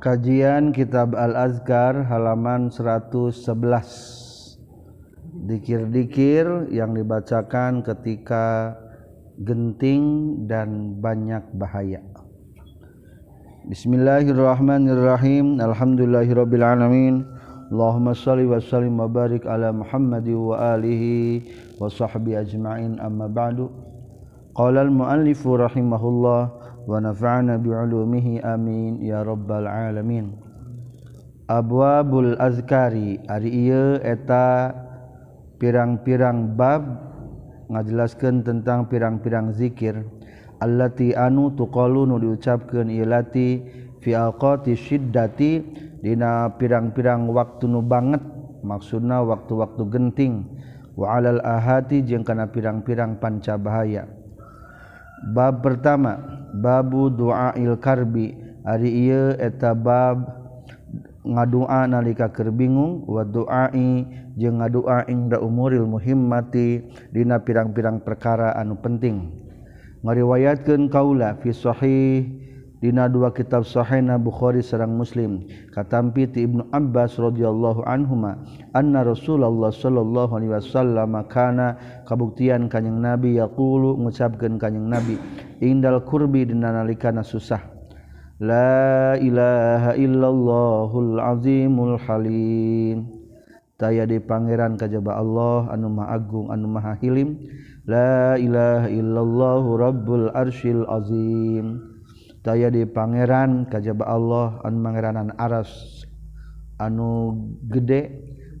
Kajian Kitab Al-Azkar halaman 111 Dikir-dikir yang dibacakan ketika genting dan banyak bahaya. Bismillahirrahmanirrahim. Alhamdulillahirrabbilalamin. Allahumma salli wa sallim wa barik ala Muhammadi wa alihi wa sahbihi ajma'in. Amma ba'du. Qala al-muallifu rahimahullah ونفعنا بعلومه amin ya rabbal alamin abwabul azkari ari ieu eta pirang-pirang bab ngajelaskeun tentang pirang-pirang zikir allati anu tuqalu nu diucapkeun ieu lati fi aqati syiddati dina pirang-pirang waktu nu banget maksudna waktu-waktu genting wa alal ahati jeung kana pirang-pirang panca bahaya bab pertama babu doa ilkarbi ari eta bab ngadua nalika keur bingung wa doai jeung ngadua ingda umuril muhimmati dina pirang-pirang perkara anu penting. Ngariwayatkeun kaula fi sahih Dina dua kitab Sahihna Bukhari sareng Muslim. Katampi ti Ibnu Abbas radhiyallahu anhuma anna Rasulullah sallallahu alaihi wasallam kana kabuktian kanjing Nabi yaqulu ngucapkeun kanjing Nabi indal kurbi dina nalikana susah. La ilaha illallahul azimul halim. Taya di pangeran kajaba Allah anu maha agung anu maha hilim. La ilaha illallahu rabbul arsyil azim. daya di Pangeran kajaba Allah an mangeranan Aras. Anu gede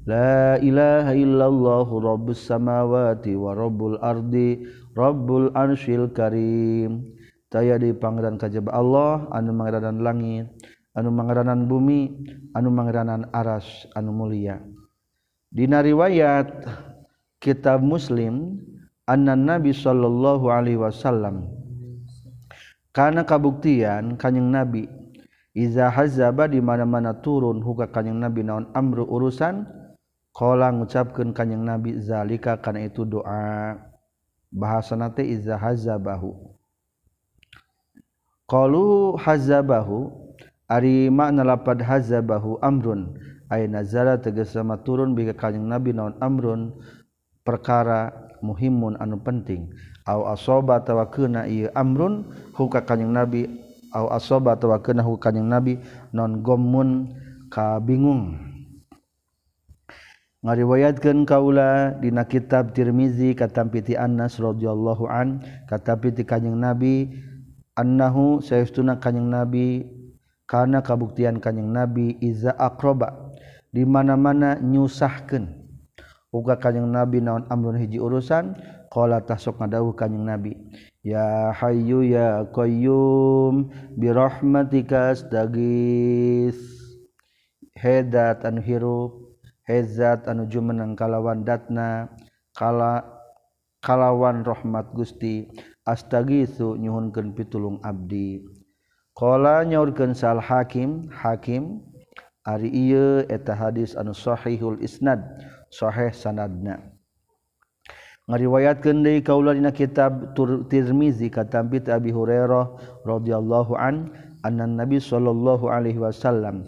la ilaha illallahu rabbus samawati wa rabbul ardi rabbul arsyil karim. Taya di pangeran kajaba Allah anu mangeranan langit anu mangeranan bumi anu mangeranan aras anu mulia. Dina riwayat kitab muslim anna nabi sallallahu alaihi wasallam karena kabuktian kanyeng nabi iza hazaba di mana-mana turun huka kanyeng nabi naon amru urusan? Qala ngucapkeun kanyeng nabi zalika kana itu doa. Bahasa nate iza hazabahu. Qalu hazabahu ari makna lapad hazabahu amrun. Ay nazala tegas sama turun bika kanyeng nabi naon amrun? Perkara muhimun anu penting. au asoba tawa kena ieu amrun huka kanjing nabi au asoba tawa kena huka kanjing nabi non gommun kabingung ngariwayatkeun kaula dina kitab Tirmizi katampi ti Anas radhiyallahu an katampi ti kanjing nabi annahu saestuna kanjing nabi kana kabuktian kanjing nabi iza akroba di mana-mana nyusahkeun. Uga kanjing nabi naon amrun hiji urusan Qala tasok ngadawuh kanjing Nabi Ya Hayyu ya Qayyum bi rahmatika astagis Hedat anu hirup hezat anu jumeneng kalawan datna kala kalawan rahmat Gusti astagisu nyuhunkeun pitulung abdi. Qala nyaurkeun sal hakim hakim ari ieu eta hadis anu sahihul isnad sahih sanadna. ngariwayatkeun deui kaula dina kitab Tirmizi kata Abi Abi Hurairah radhiyallahu an anna Nabi sallallahu alaihi wasallam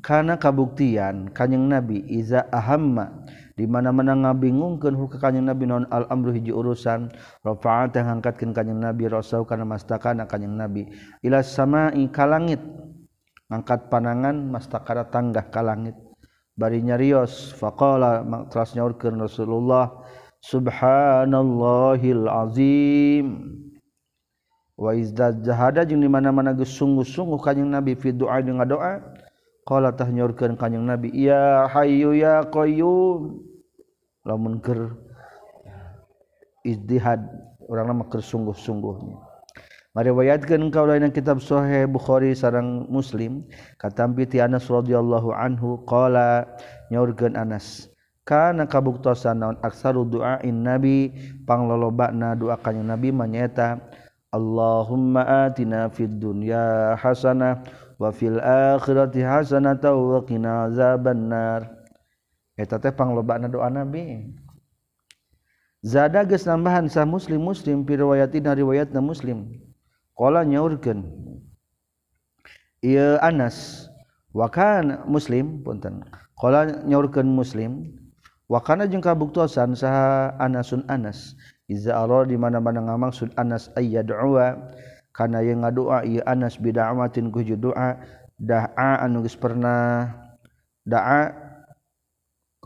kana kabuktian kanjing Nabi iza ahamma di mana-mana ngabingungkeun huk kanjing Nabi non al amru hiji urusan rafa'a teh ngangkatkeun kanjing Nabi rasau kana mastakana kanjing Nabi. Ila sama'i ka langit ngangkat panangan mastakara tanggah ka langit. Bari nyarios faqala terus nyaurkeun Rasulullah Subhanallahil Azim. Wa izdajahada jeung di mana-mana geus sungguh-sungguh kanjing Nabi fi doa jeung ngadoa. Qala tah nyorkeun kanjing Nabi ya hayyu ya qayyum. Lamun keur izdihad urang mah keur sungguh-sungguhnya. Meriwayatkeun kaula dina kitab sahih Bukhari sareng Muslim katampi ti Anas radhiyallahu anhu qala nyorkeun Anas kana kabuktosan naon aksaru du'ain nabi panglolobana doa kanjing nabi manyata Allahumma atina fid dunya hasanah wa fil akhirati hasanah wa qina azabannar eta teh panglobana doa nabi. Zada geus nambahan sah muslim muslim pi riwayatina riwayatna muslim. Qala nyaurkeun ia Anas wakan muslim punten. Kalau nyaurkeun muslim wakana jeung kabuktosan saha Anasun Anas. Iza Allah di mana-mana ngamaksud Anas ayyad'a kana yang ngadoa ieu Anas bid'awatin ku doa da'a anu geus pernah da'a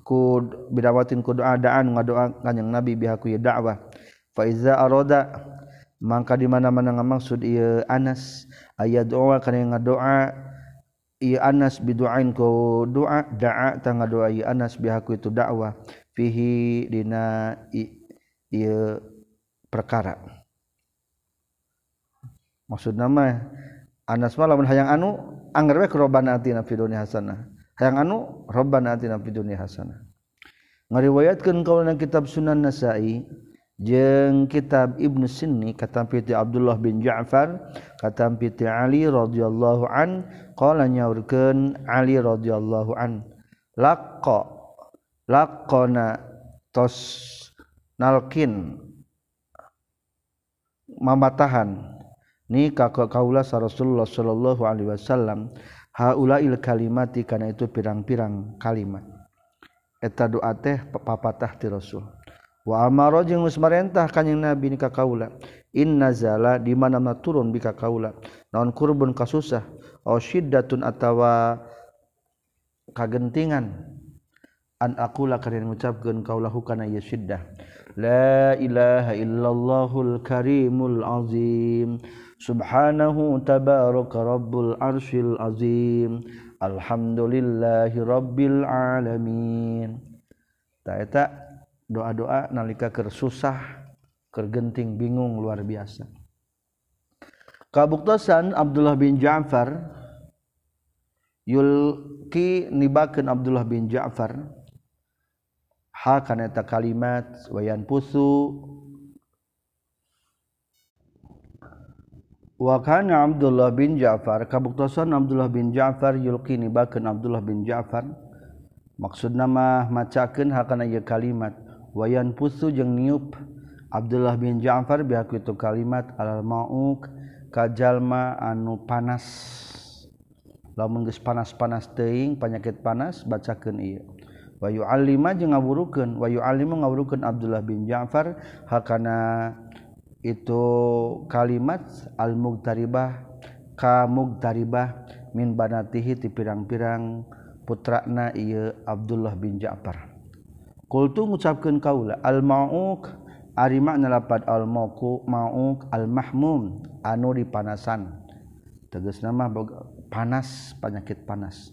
ku bidawatin ku doa da'a anu ngadoa kanjing Nabi bihaku ieu da'wah. Fa iza arada mangka di mana-mana ngamaksud ieu Anas ayyad'a kana yang ngadoa Anas biduain ku doa daa tangga doa. Ieu Anas bihaku itu dakwah. Fihi dina ieu perkara. Maksud nama Anas mah lamun hayang anu anggar we robbana atina fid dunya hasanah. Hayang anu robbana atina fid dunya hasanah. Ngariwayatkeun kaulna kitab Sunan Nasa'i jeng kitab Ibnu Sinni katampiti Abdullah bin Ja'far katampiti Ali radhiyallahu an qala nyaurkeun Ali radhiyallahu an laqqa laqqana tos nalkin mamatahan ni kakak kaula Rasulullah sallallahu alaihi wasallam haulail kalimati kana itu pirang-pirang kalimat. Eta doa teh papatah ti Rasul. wa amaro jeung geus marentah kanjing nabi ni ka kaula. In nazala di mana-mana turun bika kaula. Naon kurbun kasusah. Au syiddatun atawa kagentingan. An aqula kana ngucapkeun kaula hukana ieu syiddah. La ilaha illallahul karimul azim. Subhanahu tabaraka rabbul arsyil azim. Alhamdulillahi rabbil alamin. Ta eta doa-doa nalika keur susah keur genting bingung luar biasa. Kabuktosan Abdullah bin Ja'far yulki nibakeun Abdullah bin Ja'far ha kana kalimat wayan pusu? Wakana Abdullah bin Ja'far kabuktosan Abdullah bin Ja'far yulki nibakeun Abdullah bin Ja'far maksud nama macakeun hakana ieu kalimat wayan pusu jeung niup Abdullah bin Ja'far bihaku itu kalimat alal mauk kajalma anu panas. Lamun geus panas-panas teuing penyakit panas bacakeun ieu. Wa yu'allima jeung ngawurukeun wa yu'allimu ngawurukeun Abdullah bin Ja'far hakana itu kalimat al mugtaribah ka mugtaribah min banatihi ti pirang-pirang putrana ieu Abdullah bin Ja'far. kultu ngucapkeun kaula Al-ma'uk ari makna lapad al-ma'uku Ma'uk al mahmum anu dipanasan tegas nama panas penyakit panas.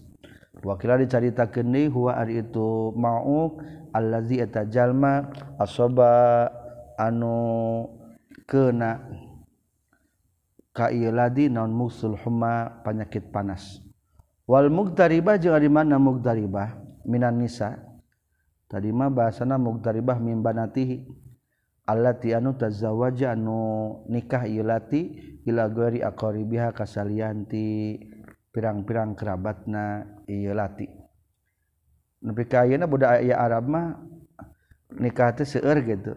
Wakila dicaritakeun deui huwa ari itu ma'uk allazi eta jalma asoba anu kena ka ieu ladi naon musul humma penyakit panas. Wal mugdaribah jeung ari mana mugdaribah minan nisa. tadi mah bahasana mugdaribah min banatihi. Allati anu tazawaja anu nikah ilati ila ghairi aqaribiha kasalianti. Pirang-pirang kerabatna ilati nepi ka ayeuna budak aya Arab mah nikah teh seueur gitu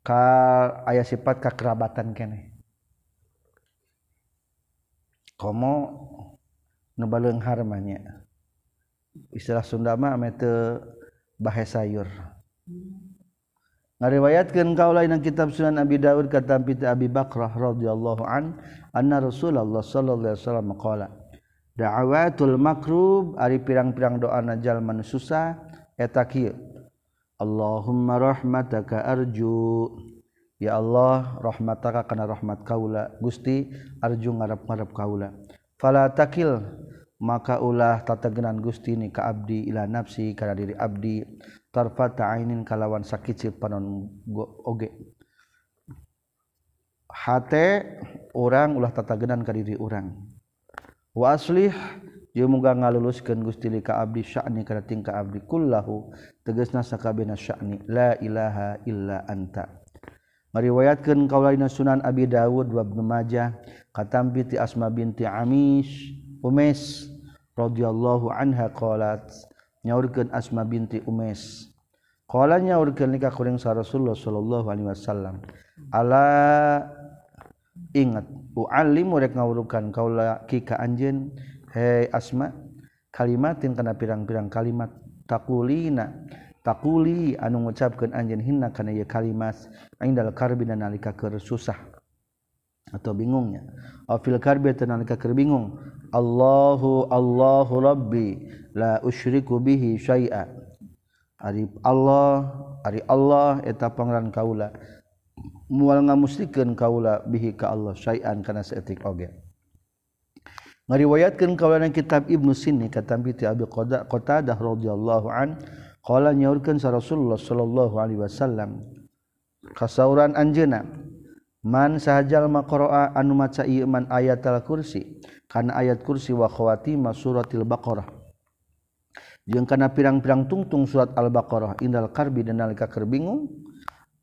ka aya sifat kakerabatan keneh. Komo nu baleunghar mah nya istilah Sundama mete bahe sayur. Ngariwayatkeun kaula dina kitab Sunan Abi Dawud kata Abi Bakrah radhiyallahu an anna Rasulullah sallallahu alaihi wasallam qala da'awatul makrub ari pirang-pirang doa najal man susah eta kieu Allahumma rahmataka arju. Ya Allah rahmataka kana rahmat kaula. Gusti arju ngarep-ngarep kaula. Fala takil maka ulah tatagenan Gusti ni ka abdi ila nafsi kana diri abdi. Tarfata ainin kalawan sakicip panon oge. Hate orang ulah tatagenan ka diri orang wa aslih jeung muga ngaluluskeun Gusti li ka abdi sya'ni kana tingka abdi. Kullahu tegasna sakabehna sya'ni. La ilaha illa anta. Ngariwayatkeun kaula dina Sunan Abi Dawud wa Ibnu Majah katambi ti Asma binti Amish. Umes radhiyallahu anha qalat nyaurkeun Asma binti Umes qala nyaurkeun nikah kuring sa Rasulullah sallallahu alaihi wasallam. Ala ingat uallimu rek ngawurukan kaula kika anjeun? Hei Asma kalimatin kana pirang-pirang kalimat. Takulina takuli anu ngucapkeun anjeun hinna kana ieu kalimat. Indal karbina nalika keur susah. atau bingungnya afil karbi tenan kakeur bingung. Allahu Allahu Rabbi la usyriku bihi syai'a. Ari Allah ari Allah eta pangeran kaula mual ngamusrikeun kaula bihi ka Allah syai'an kana saeutik oge. Ngariwayatkeun kaulana kitab Ibnu Sinni katampi ti Abi Qatadah radhiyallahu an qala nyaurkeun sa Rasulullah sallallahu alaihi wasallam kasauran anjeunna man sahajal maqraa anu maca ieu man ayatal kursi kana ayat kursi wa khawatima suratil baqarah. Jeung kana pirang-pirang tungtung surat al-baqarah indal karbi dan nalika keur bingung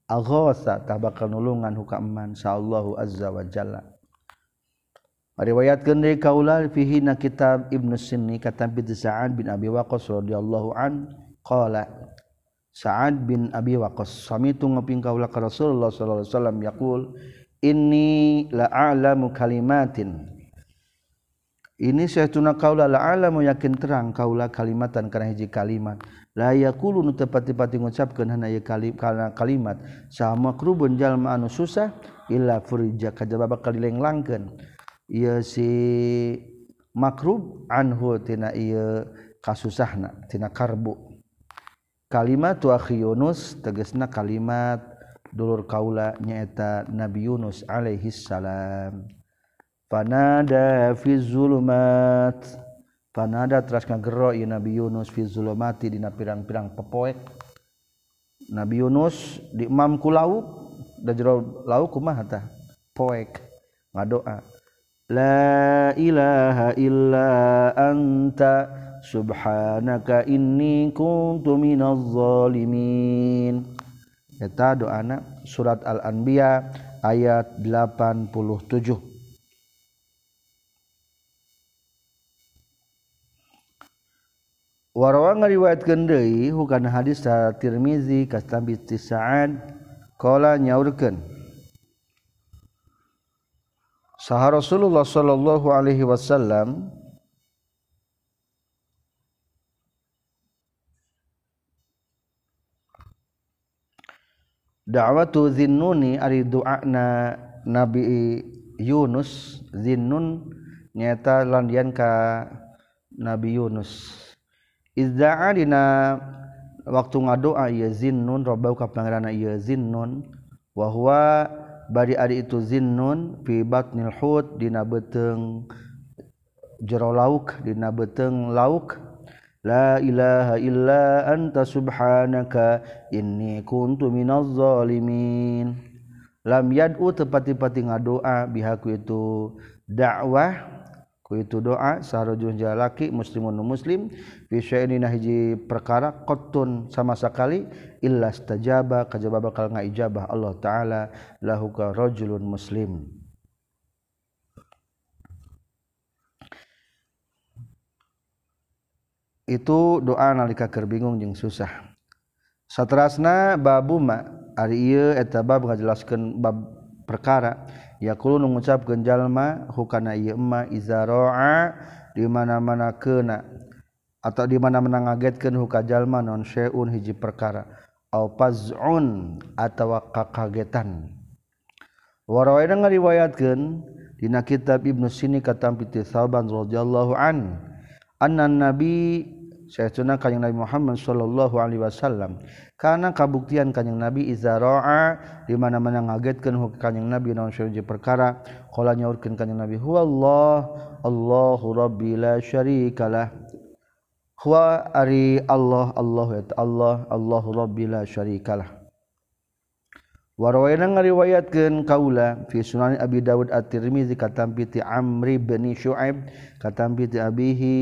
aghasa tah bakal nulungan huka man sallallahu azza wa jalla. Riwayatkeun deui kaula fihi na kitab ibnu sinni katam bi sa'ad bin abi waqqas radhiyallahu an qala Sa'ad bin Abi Waqqas samitu ngeping kaula ka Rasulullah sallallahu alaihi wasallam yaqul inni la a'lamu kalimatin. Ini sayatuna kaula la a'lamu yakin terang kaula kalimatan kana hiji kalimat. La yaqulu nu tepat-pati ngucapkeun hana ieu kalimat kalimat. Sama krubun jalma anu susah illa furija kajaba bakal dilenglangkeun. Ieu si makrub anhu tina ieu kasusahna tina karbu. kalimat tuahi Yunus tegesna kalimat dulur kaula nyaeta Nabi Yunus alaihi salam. Panada fi zulumat. Panada teras ngagero ieu Nabi Yunus fi zulumati dina pirang-pirang pepoek. Nabi Yunus di imam ku lauk da jero lauk kumaha tah? Poek ngadoa. La ilaha illa anta subhanaka inni kuntu minaz zalimin. Eta doana surat Al-Anbiya ayat 87. Warwa ngariwayatkeun deui hukana hadis sa Tirmizi kastambi Sa'ad qala nyaurkeun Saha Rasulullah sallallahu alaihi wasallam da'watu zinnuni ari doana Nabi Yunus. Zinnun nyata landian ka Nabi Yunus. Izda'a dina waktu ngadoa ieu zinnun rabbau ka pangeranna ieu zinnun wa huwa bari ari itu zinnun fi batnil hut dina beteng jero lauk dina beteng lauk. La ilaha illa anta subhanaka inni kuntu minaz zalimin. Lam yad'u tepati-pati ngadoa bihaku itu dakwah ku itu doa sarojun jalaki muslimun muslim fi syai'in hiji perkara qattun sama sekali illa stajaba kajaba bakal ngaijabah Allah taala lahu ka rajulun muslim. itu doa nalika keur bingung jeung susah. Satrasna babuma ari ieu eta bab ngajelaskeun bab perkara. Yaqulu nu ngucapkeun jalma hukana ieu ma izaraa di mana-mana keuna. Atau di mana-mana ngagetkeun huka jalma non syai'un hiji perkara. Au paz'un atawa kakagetan. Warawayna ngariwayatkeun dina kitab Ibnu Sini katampi ti Tsaban radhiyallahu an anna nabi sayatuna kanjing Nabi Muhammad sallallahu alaihi wasallam. Karena kabuktian kanjing Nabi izara'a di mana-mana ngagetkeun kanjing Nabi naon sareng perkara qala nyaurkeun kanjing Nabi huwallah Allahu rabbi la syarikalah huwa ari Allah Allah ya Allah Allahu rabbi la syarikalah Warwayna ngariwayatkeun kaula fi Sunan Abi Dawud At-Tirmizi katampi ti Amr bin Syuaib katampi ti abihi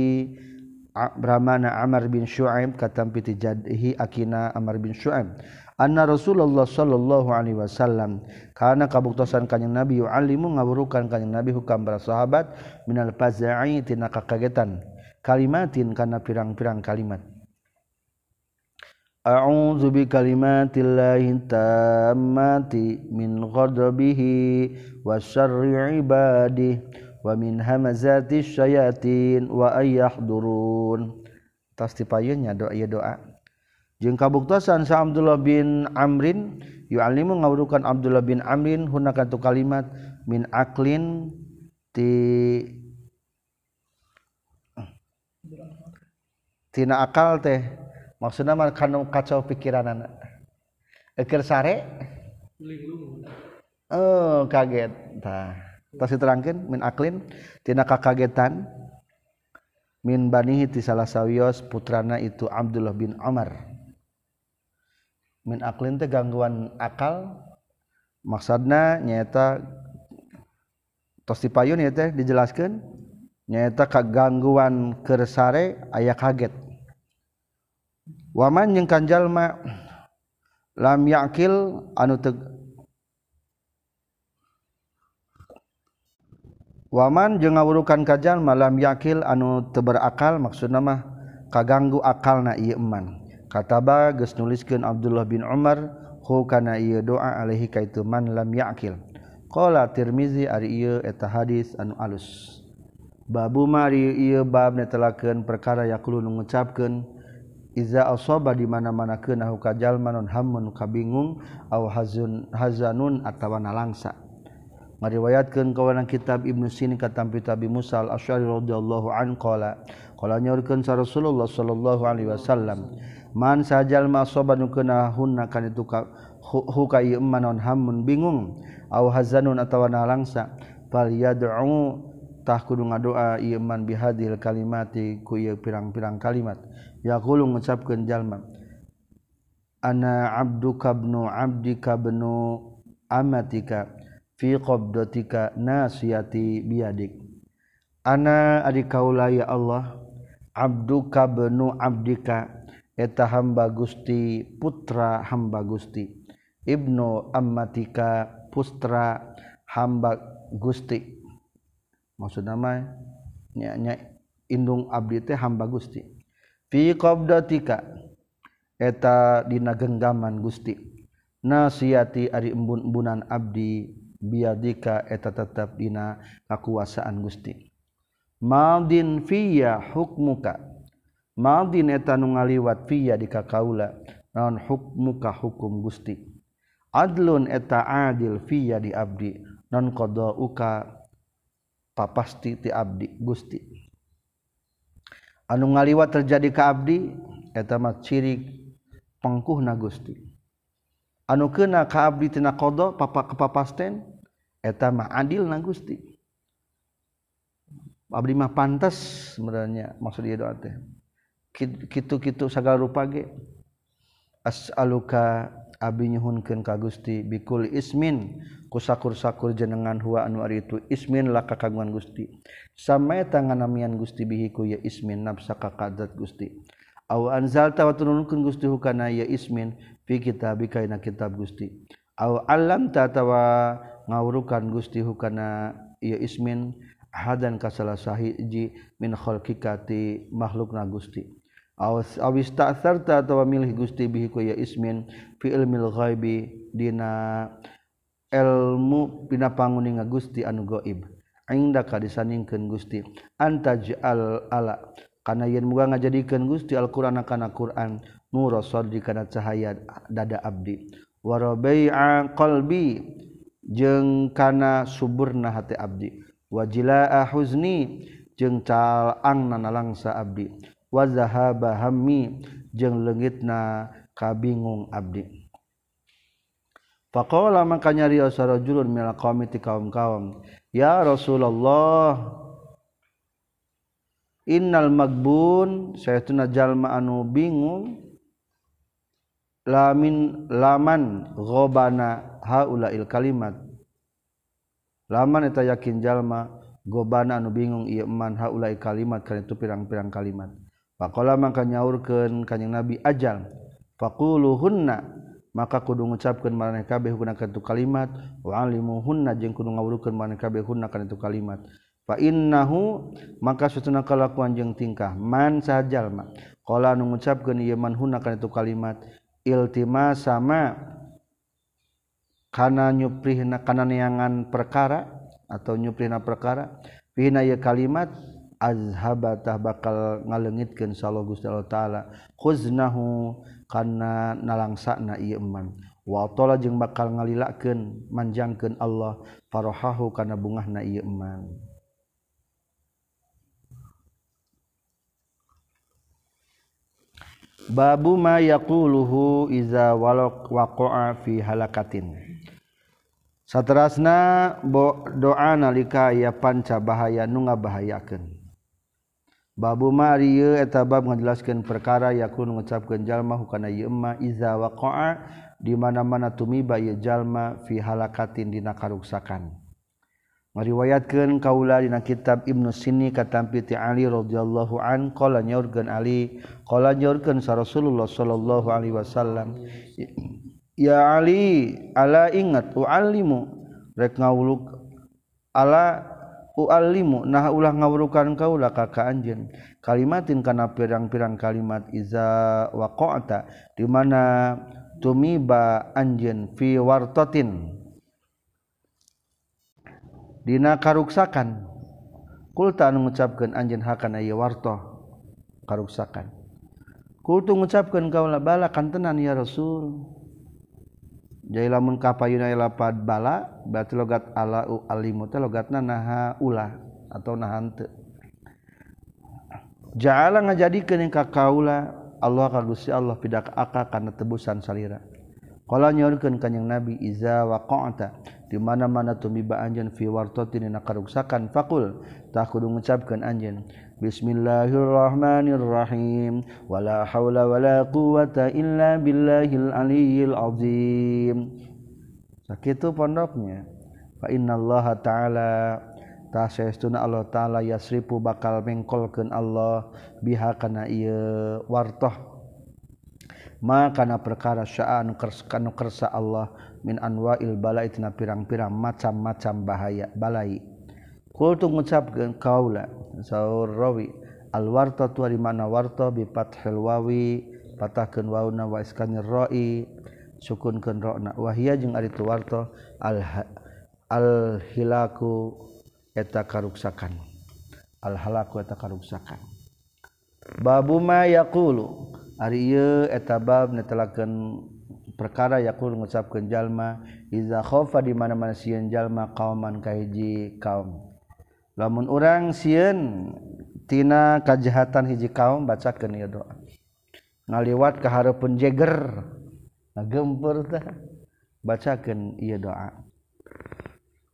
Brahmana Amr bin Syuaib katampi ti jadhi akina Amr bin Syuaib anna Rasulullah sallallahu alaihi wasallam kana kabuktosan kanjing Nabi yu'allimu ngawurukan kanjing Nabi hukam para sahabat minal faza'i tina kakagetan kalimatin kana pirang-pirang kalimat. A'udzu bi kalimatillahi tammati min ghadabihi wa syarri ibadihi. wamin hamazati syyatin wa ayah durun tas tipayunnya doa ya doa. Jeng kabuktasan sa Abdullah bin Amrin yu'alimu ngawurukan Abdullah bin Amrin hunaka tu kalimat min aklin ti tina akal teh maksudna mah kanu kacau pikiranana. Eker sare? Eh oh, kaget. Tah. pasti terangkan min aklin tina kakagetan min banihi ti salah sawios putrana itu Abdullah bin Umar min aklin teh gangguan akal maksudna nyata tos dipayun ya teh dijelaskan nyata kagangguan kersare ayah kaget. Waman yang kanjal ma lam yakil anu teg waman jeung ngawurukan kajal malam yakil anu teberakal maksud nama kaganggu akal na Iman kataba ges nuliskeun Abdullah bin Umar hu kana ieu doa alaihi kaitu man lam yakil. Qala tirmizi ari ieu eta hadis anu alus. Babu mari ieu bab netelakeun perkara yaqulu nu ngucapkeun iza asaba di mana-mana keun kajal manon hamun kabingung aw hazun hazanun atawa nalangsa ngariwayatkan kawanan kitab Ibnu Sini katampi Tabi Musa al-Asy'ari radhiyallahu an qala qala nyaurkeun sa Rasulullah sallallahu alaihi wasallam man sajal ma soban kana hunna kan itu ka huka ieu manon hamun bingung aw hazanun atawa nalangsa fal yad'u tah kudu ngadoa ieu man bihadil kalimati ku ieu pirang-pirang kalimat. Yaqulu ngucapkeun jalma ana abduka ibnu abdika ibnu amatika? fi qabdatika nasiyati biyadik. Ana adi kaula ya Allah abduka benu abdika eta hamba Gusti putra hamba Gusti. Ibnu ammatika putra hamba Gusti. Maksud nama eh? nya, nya indung abdi teh hamba Gusti. Fi qabdatika eta dina genggaman Gusti. Nasiyati ari embun-embunan abdi biadika eta tetap dina kakuasaan Gusti. Maldin fiya hukmuka. Maldin eta nu ngaliwat fiya di kakaula naon hukmuka hukum Gusti. Adlun eta adil fiya di abdi non qadauka papasti ti abdi Gusti. Anu ngaliwat terjadi ka abdi eta mah ciri pengkuhna Gusti. Anu kena ka abdi tina qada papa kepapasten eta mah adil na Gusti. Abdi mah pantas sebenarnya maksud dia doa teh. Kitu-kitu segala rupa ge. As'aluka abi nyuhunkeun ka Gusti bikul ismin. Kusakur-sakur jenengan huwa anu ari itu ismin laka kagungan Gusti. Samai tangan namian Gusti bihiku ya ismin nafsaka kadat Gusti. Aw anzalta wa turunkeun Gusti hukana ya ismin fi kitabika kitab Gusti. Aw alamta tawa ngawurukan Gusti hukana ieu ismin hadan ka salah sahiji min khalqikati makhluk na Gusti. Awas awis ta'sarta atawa milih Gusti bihi ku ya ismin fi ilmil ghaibi dina ilmu dina panguninga Gusti anu gaib inda ka disandingkeun Gusti antaj'al ala kana yen muga ngajadikeun Gusti Al-Qur'an kana Qur'an nur sadri kana cahaya dada abdi. Wa rabi'a qalbi jeng kana suburna hati abdi. Wajila huzni jeng calang nana langsa abdi. Wazahaba hammi jeng leungitna kabingung abdi. Faqala maka nyarios rajulun mila qaumi ti kaum-kaum ya Rasulullah innal magbun sayatuna jalma anu bingung lamin laman ghobana haulail kalimat. Laman eta yakin jalma gobana anu bingung ieu man haulail kalimat kana itu pirang-pirang kalimat. Faqala mangka nyaurkeun kanjing nabi ajal faquluhunna maka kudu ngucapkeun maraneh kabeh guna tu kalimat wa alimuhunna jeung kudu ngawurukeun maraneh kabeh hunna kana tu kalimat. Fa innahu maka satuna kalakuan jeung tingkah man sajalma qala nu ngucapkeun ieu man hunna kana tu kalimat iltima sama karena nyupri kananangan perkara atau nyuprina perkara pina ya kalimat azhabatah bakal ngalengitkeun sallallahu Gusti taala. Khuznahu kana nalangsana ieu iman wa ta'ala jeung bakal ngalilakeun manjangkeun Allah farahahu kana bungahna ieu iman Babu ma yaquluhu iza walaq waqa'a fi halakatin Satrasna doa nalika ya panca bahaya nu Babu bahayaken ieu eta bab ngajelaskeun perkara yakun ngucapkeun jalma hukana yema iza waqa'a di mana-mana tumiba ye jalma fi halakatin dina karuksakan. Ngariwayatkeun kaula dina kitab Ibnu Sini katampi ti Ali radhiyallahu an qala nyaurkeun Ali qala nyaurkeun sa Rasulullah sallallahu alaihi wasallam ya Ali ala ingat uallimu. Rek ngawuluk ala uallimu. Nah ulah ngawurukan kaula ka ka anjeun kalimatin kana pirang-pirang kalimat iza waqa'ta. Di mana tumiba anjeun fi wartatin. Dina karuksakan. Kulta mengucapkan anjen hakan aya warto karuksakan. Kultu mengucapkan kaulah bala kantenan ya Rasul jadi lamun kapayuna lapad bala berarti logat ala alimu teh logatna naha ulah atau naha henteu ja'ala ngajadikeun ka kaula Allah ka Gusti Allah pidak aka kana tebusan salira. Qala nyaurkeun kanjing Nabi iza waqa'ta di mana-mana tumiba anjeun fi wartatin dina karuksakan faqul tah kudu ngucapkeun anjeun Bismillahirrahmanirrahim. Wala haula wala quwata illa billahil aliyyil azim. Sakitu pondoknya. Fa innallaha ta'ala ta saestuna Allah taala yasrifu bakal mengkolkeun Allah biha kana ieu wartah maka na perkara sya'anu kersa Allah min anwa ilbala itina pirang-pirang macam-macam bahaya balai. Kultu mengucapkan kaula saur rawi al warta tu di mana warta? Bi fathil wawi patahkeun wauna wa iskanir ra'i sukunkeun ra'na. Wa hiya jeung ari tu warta al al hilaku eta karuksakan. Al halaku eta karuksakan. Babu ma yaqulu ari ieu eta bab netelakeun perkara yakul ngucapkeun jalma iza khofa di mana-mana sieun jalma kauman kahiji kaum. Lamun orang sieun tina kajahatan hiji kaum bacakeun ieu doa. Ngaliwat ka hareupeun jeger ngagempur tah bacakeun ieu doa.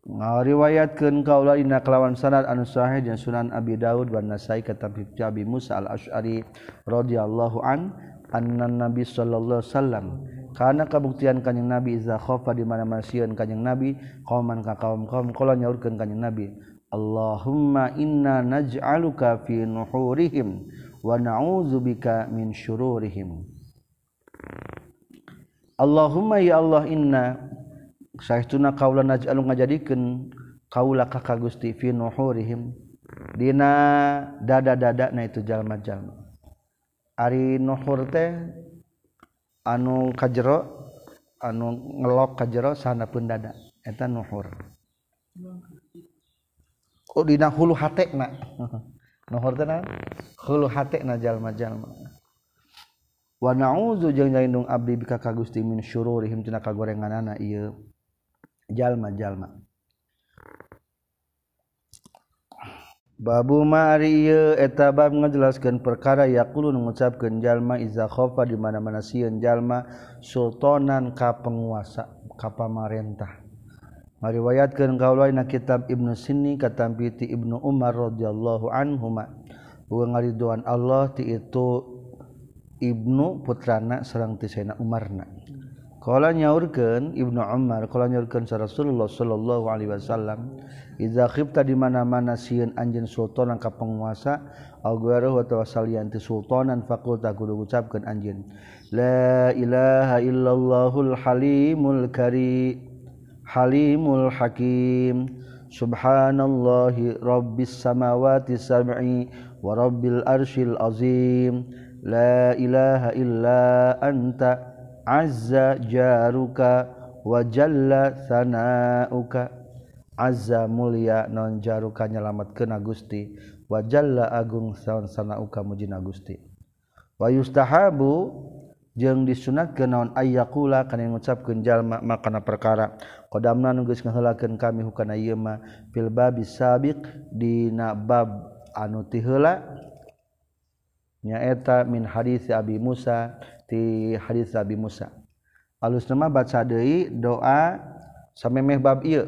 Ngariwayatkeun kaula dina kelawan sanad anu sahih dan Sunan Abi Daud wa Nasai katabib Jabi Musa al-Asy'ari radhiyallahu an annan Nabi Shallallahu Sallam karena kabuktian kanyeng nabi iza khofa di mana masieun kanyeng nabi qauman ka kaum kaum kala nyaurkeun kanyeng nabi. Allahumma inna naj'aluka fi nuhurihim wa na'udzubika min syururihim. Allahumma ya Allah inna saestuna kaula naj'alu ngajadikeun kaula ka Gusti fi nuhurihim. Dina dada-dada na itu jalma-jalma. Ari Nuhur teh anu kajjero anu ngelok kajjero sana pun dada. Eta Nuhur oh, Dina hulu hatekna. Nuhur teh hulu hatekna jalma jalma wa na'udzu jeung nyalindung abdi bika ka Gusti min syururihim tina kagorenganana ieu. Jalma-jalma. Babu mari etabab ngajelaskeun perkara yakulun mengucapkan jalma izakhofa di mana-mana sieun jalma sultanan ka penguasa ka pamarentah. Mariwayatkeun kaulaina kitab Ibnu Sinni katampiti Ibnu Umar radhiyallahu anhuma. Bukan ngariduan Allah ti itu Ibnu putrana sareng ti Sayyidina Umarna. Kala nyaurkeun Ibnu Umar, kala nyaurkeun Rasulullah sallallahu alaihi wasallam, Izakhibta di mana-mana sieun anjeun sultan ka penguasa aguaruh atawa salian ti sultanan fakulta kudu ucapkeun anjeun la ilaha illallahul halimul kari halimul hakim subhanallahi rabbis samawati sab'i wa rabbil arsyil azim. La ilaha illa anta azza jaruka wa jalla sanauka. Azza mulia non jaruka nyalamat kena Gusti wajalla Agung saun sana uka mujina Gusti wayustahabu jeung disunat ke naon ayakula kana ngucapkeun jalma makana perkara. Qadamna nu geus ngahelakeun kami hukana ieu mah fil babi sabiq dina bab anu ti heula. Nyaeta min hadis Abi Musa ti hadis Abi Musa. Alus nama baca deui doa samemeh bab ieu.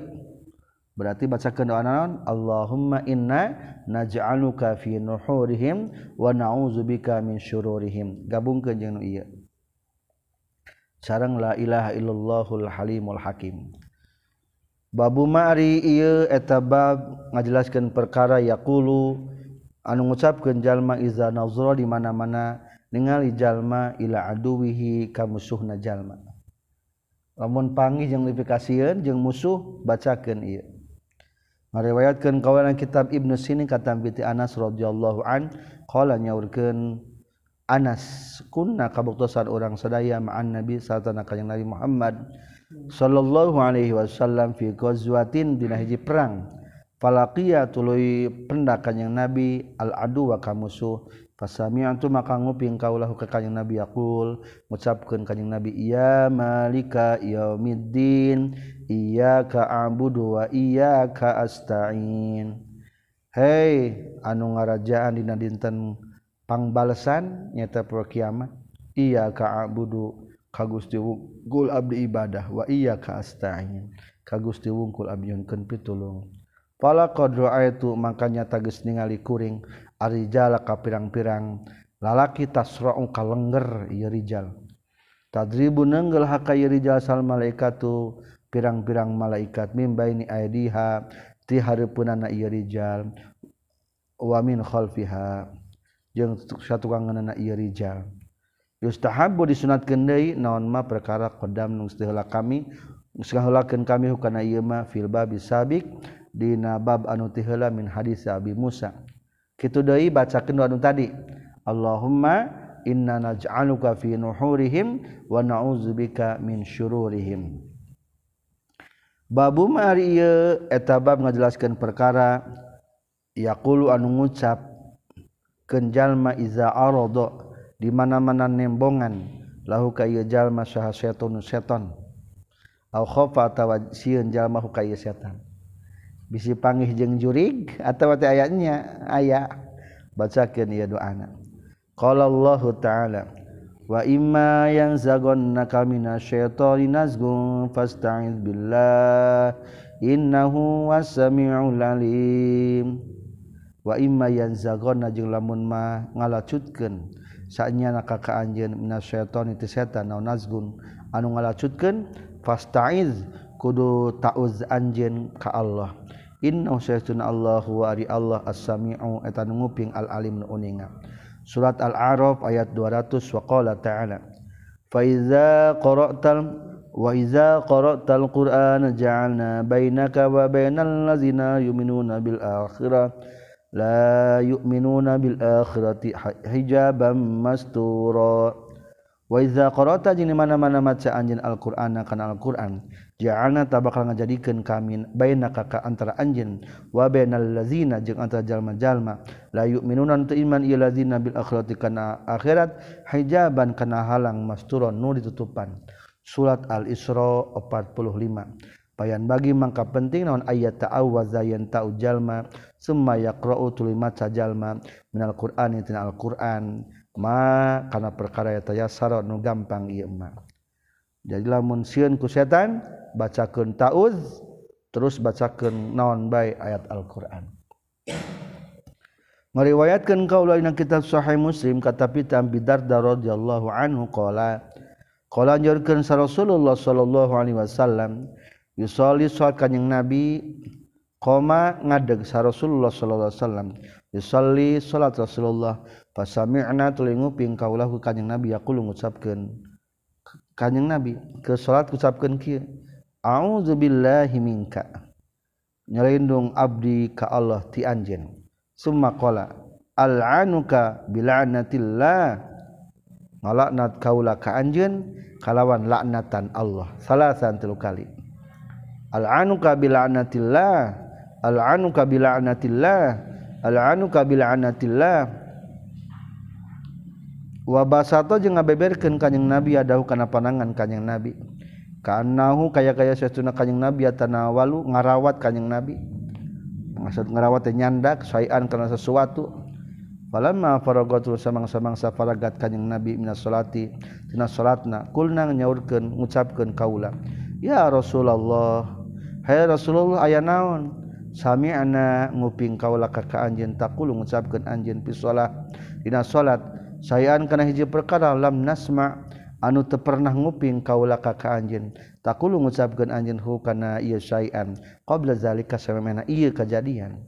berarti bacakan doa naon? Allahumma inna naj'aluka fi nuhurihim wa na'udzubika min syururihim. Gabungkeun jeung nu ieu. Sareng la ilaha illallahul halimul hakim. Babu ma'ri ieu eta bab ngajelaskeun perkara yaqulu anu ngucapkeun jalma iza nazra di mana-mana ningali jalma ila aduwihi ka musuhna jalma. Lamun panggih jeung dipikasieun jeung musuh bacakeun ieu. meriwayatkan kawanan kitab Ibnu Sini kata binti Anas radhiyallahu an qala nyaurkeun Anas kunna kabuktosan orang sadaya ma'an Nabi satana kanjeng Nabi Muhammad sallallahu alaihi wasallam fi ghazwatin dina hiji perang. Falaqiya tuluy pendak kanjeng Nabi al adu wa kamusuh. Fasami'tu maka nguping kaulahu ka kanjing Nabi yaqul. Ngucapkeun kanjing Nabi ya malika yaumiddin. iyyaka a'budu wa iyyaka asta'in. Hei anu ngarajaan dina dinten pangbalesan nyata pro kiamat. Iya a'budu ka Gusti gul abdi ibadah wa iya astain. Ka Gusti wungkul abdi yunkeun pitulung. Pala qadra itu makanya tagis ningali kuring arijala ka pirang-pirang. Lalaki tasra'u kalengger ieu rijal. Tadribu nenggel hakayrijal sal malaikatu. pirang-pirang malaikat mimbaini aidiha ti hareupeunana ieu rijal wa min khalfiha jeung satukanganna ieu rijal. Yustahabbu disunatkeun deui naon mah perkara qadam nu heula kami sahulakeun kami hukana ieu mah fil bab sabiq dina bab anu ti heula min hadis Abi Musa. Kitu deui bacakeun anu tadi Allahumma inna naj'aluka fi nuhurihim wa na'udzubika min syururihim. Babu mari etabab ngajelaskeun perkara yakulu anu ngucap kenjallma iza arodo di mana-mana nembongan lahu ka ieu jalma saha setan setan. Au khofa atawa sieun jalma ka ieu setan. Bisi pangih jeung jurig atawa teh ayatnya aya bacakeun ieu doana qala Allah taala wa imma yang zagonna kami nasyaitoni nazgum fasta'id billah innahu wasami'ul alim. Wa imma yang zagonna jeung lamun ma ngalacutkeun saenya ka ka anjeun minasyaitoni teu setan naon nazgun anu ngalacutkeun fasta'id kudu ta'uz anjeun ka Allah. Innahu saytun Allah wa ari Allah as-sami'u eta nguping al-alim nu uninga. Surat Al-A'raf ayat 200 wa qala ta'ala Fa iza qara'tal wa iza qara'tal Qur'ana ja'alna bainaka wa bainal ladzina yu'minuna bil akhirah la yu'minuna bil akhirati hijaban mastura waiza qara'ta jeung mana-mana maca anjeun Al-Qur'ana kana Al-Qur'an ja'alna ta bakal ngajadikeun kami bainaka ka antara anjeun. Wa bainal ladzina jeung antara jalma-jalma. La yu'minuna tu iman ieu ladzina bil akhirati kana akhirat hijaban kana halang masturon nu ditutupan. Surat Al-Isra 45 payan bagi mangka penting naon ayat ta'awwaza yan ta'u jalma summa yaqra'u tuluy maca jalma. Minal qur'ani tina al-qur'an. ma karena perkara taya saro nu gampang ieu mah jadi lamun sieun ku setan bacakeun tauz terus bacakeun naon bae ayat Al-Qur'an. Meriwayatkan kaula dina kitab sahih Muslim kata pitam bidarda radhiyallahu anhu qala qala nyorkeun Rasulullah sallallahu alaihi wasallam yusolli salat kanjing Nabi koma ngadeg sa Rasulullah sallallahu alaihi wasallam yusolli salat Rasulullah. pasami'na tuluy nguping kaulahu kanjing nabi. Yaqulu ngucapkeun kanjing nabi ke salat ngucapkeun kieu. Auzubillahi minka. Nyelindung abdi ka Allah ti anjeun. Summa qala al'anuka bila'natillah. Ngalaknat kaula ka anjeun kalawan laknatan Allah salasan tilu kali. Al'anuka bila'natillah. Al'anuka bila'natillah. Al'anuka bila'natillah. wabasato jeung ngabeberkeun kanjing nabi adahu kana panangan kanjing nabi. Kanahu kaya-kaya sesuna kanjing nabi atanawalu ngarawat kanjing nabi. Maksud ngarawat teh nyandak saean kana sesuatu. Falamma faragatu samang-samangsa faragat kanjing nabi minas salati tina salatna kulna nyaurkeun ngucapkeun kaula ya rasulullah hai rasulullah aya naon? Sami ana nguping kaula ka anjeun taqulu ngucapkeun anjeun fi salat dina salat sayaan kana hiji perkara lam nasma anu teu pernah nguping kaula ka ka anjeun taqulu ngucapkeun anjeun hu kana ieu sayaan qabla zalika samemena ieu kejadian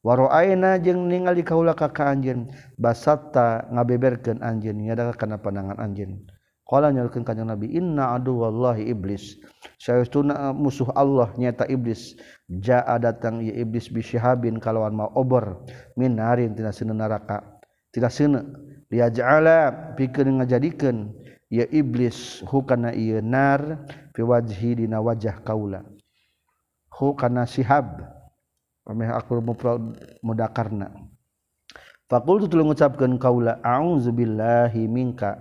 wa ra'aina jeung ningali kaula ka ka anjeun basatta ngabeberkeun anjeun nyada kana pandangan anjeun. Qala nyaurkeun kanjeng nabi inna adu wallahi iblis sayastuna eh, musuh Allah nyata iblis. Jaa datang ieu iblis bisihabin kalawan mau obor. Min narin tina neraka tina sene liaj'ala pikeun ngajadikeun ya iblis hu kana ieu nar fi wajhi dina wajah kaula. Hu kana sihab pameh aku mufrad mudakarna. Faqultu tuluy ngucapkeun kaula auzubillahi minka.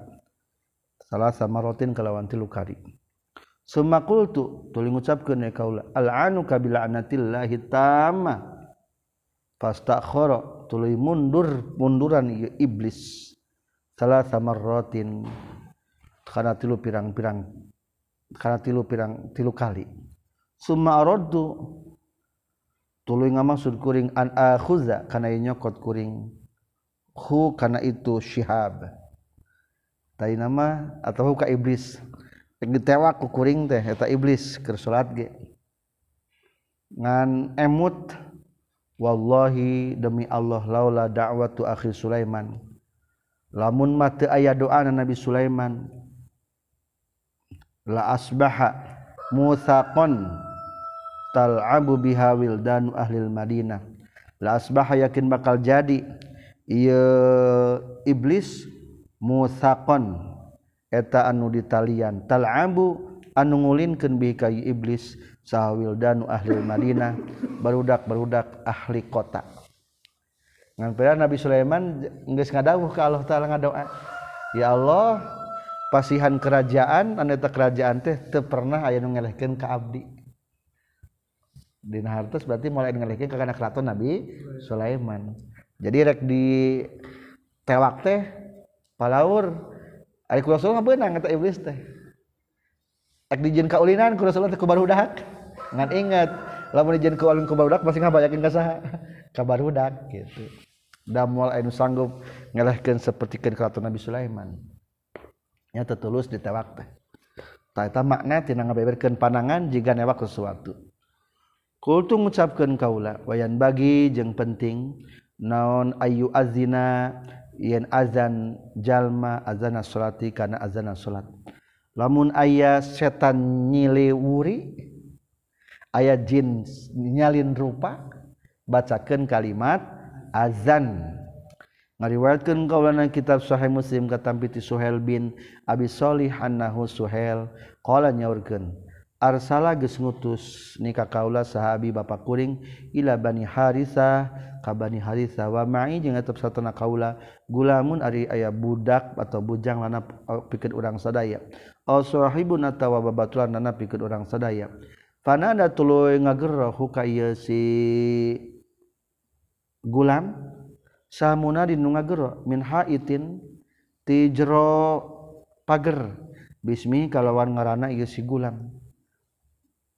Salah sama rotin kalawan tilu kari. Summa qultu tuluy ngucapkeun ya e kaula al'anu kabila anatillahi tamma. Fastakhara tuluy mundur munduran ieu iblis. salah sama rotin. Karena tilu pirang-pirang. Karena tilu pirang tilu kali. Summa araddu. Tuluy ngamaksud kuring an akhuza kana nyokot kuring. Hu kana itu syihab. Tai nama atau ka iblis. Getewa ku kuring teh eta iblis keur salat ge. Ngan emut wallahi demi Allah laula da'watu akhi Sulaiman. lamun mate aya doana Nabi Sulaiman la asbaha musaqon tal'abu biha wildanu ahlil Madinah. La asbaha yakin bakal jadi. Ieu iblis musaqon eta anu ditalian. Tal'abu anu ngulinkeun bihi ka iblis sahawildanu ahlil Madinah barudak-barudak ahli kota. ngan Nabi Sulaiman geus ngadawuh ka Allah Taala ngadoa ya Allah pasihan kerajaan anu eta kerajaan teh teu pernah aya nu ngelehkeun ka abdi. Dina hartos berarti mulai ngelehkeun ka kana keraton Nabi Sulaiman. Jadi rek di tewak teh palaur ari ku Rasulullah beunang eta iblis teh? Rek dijin ka ulinan ku Rasulullah teh ku barudak ngan ingat lamun dijin ka ulin kubaru dahak pasti ngabayakeun ka saha? Kabar budak gitu. damwal anu sanggup ngelehkeun sapertikeun keraton Nabi Sulaiman. Nya tetulus ditewak teh. Ta eta makna tina ngabeberkeun panangan jiga newak sesuatu kultu ngucapkeun kaula wayan bagi jeung penting naon ayu azina yen azan jalma azana salati kana azana salat lamun aya setan nyilewuri aya jin nyalin rupa bacakan kalimat azan. Ngariwayatkeun kaulana kitab sahih muslim katampi ti suhel bin abi salih annahu suhel qala nyaurkeun arsala geus ngutus nikah kaula sahabi bapak kuring ila bani harisa ka bani harisa wa ma'i jeung tetep satana kaula. Gulamun ari aya budak atau bujang lana pikeun urang sadaya. Aw sahibun atawa babaturan lana pikeun urang sadaya. Fanada tuluy ngageroh ka ieu si. gulam samuna dinunga gero min haitin ti jero pager. Bismi kalawan ngaranna ieu si gulam.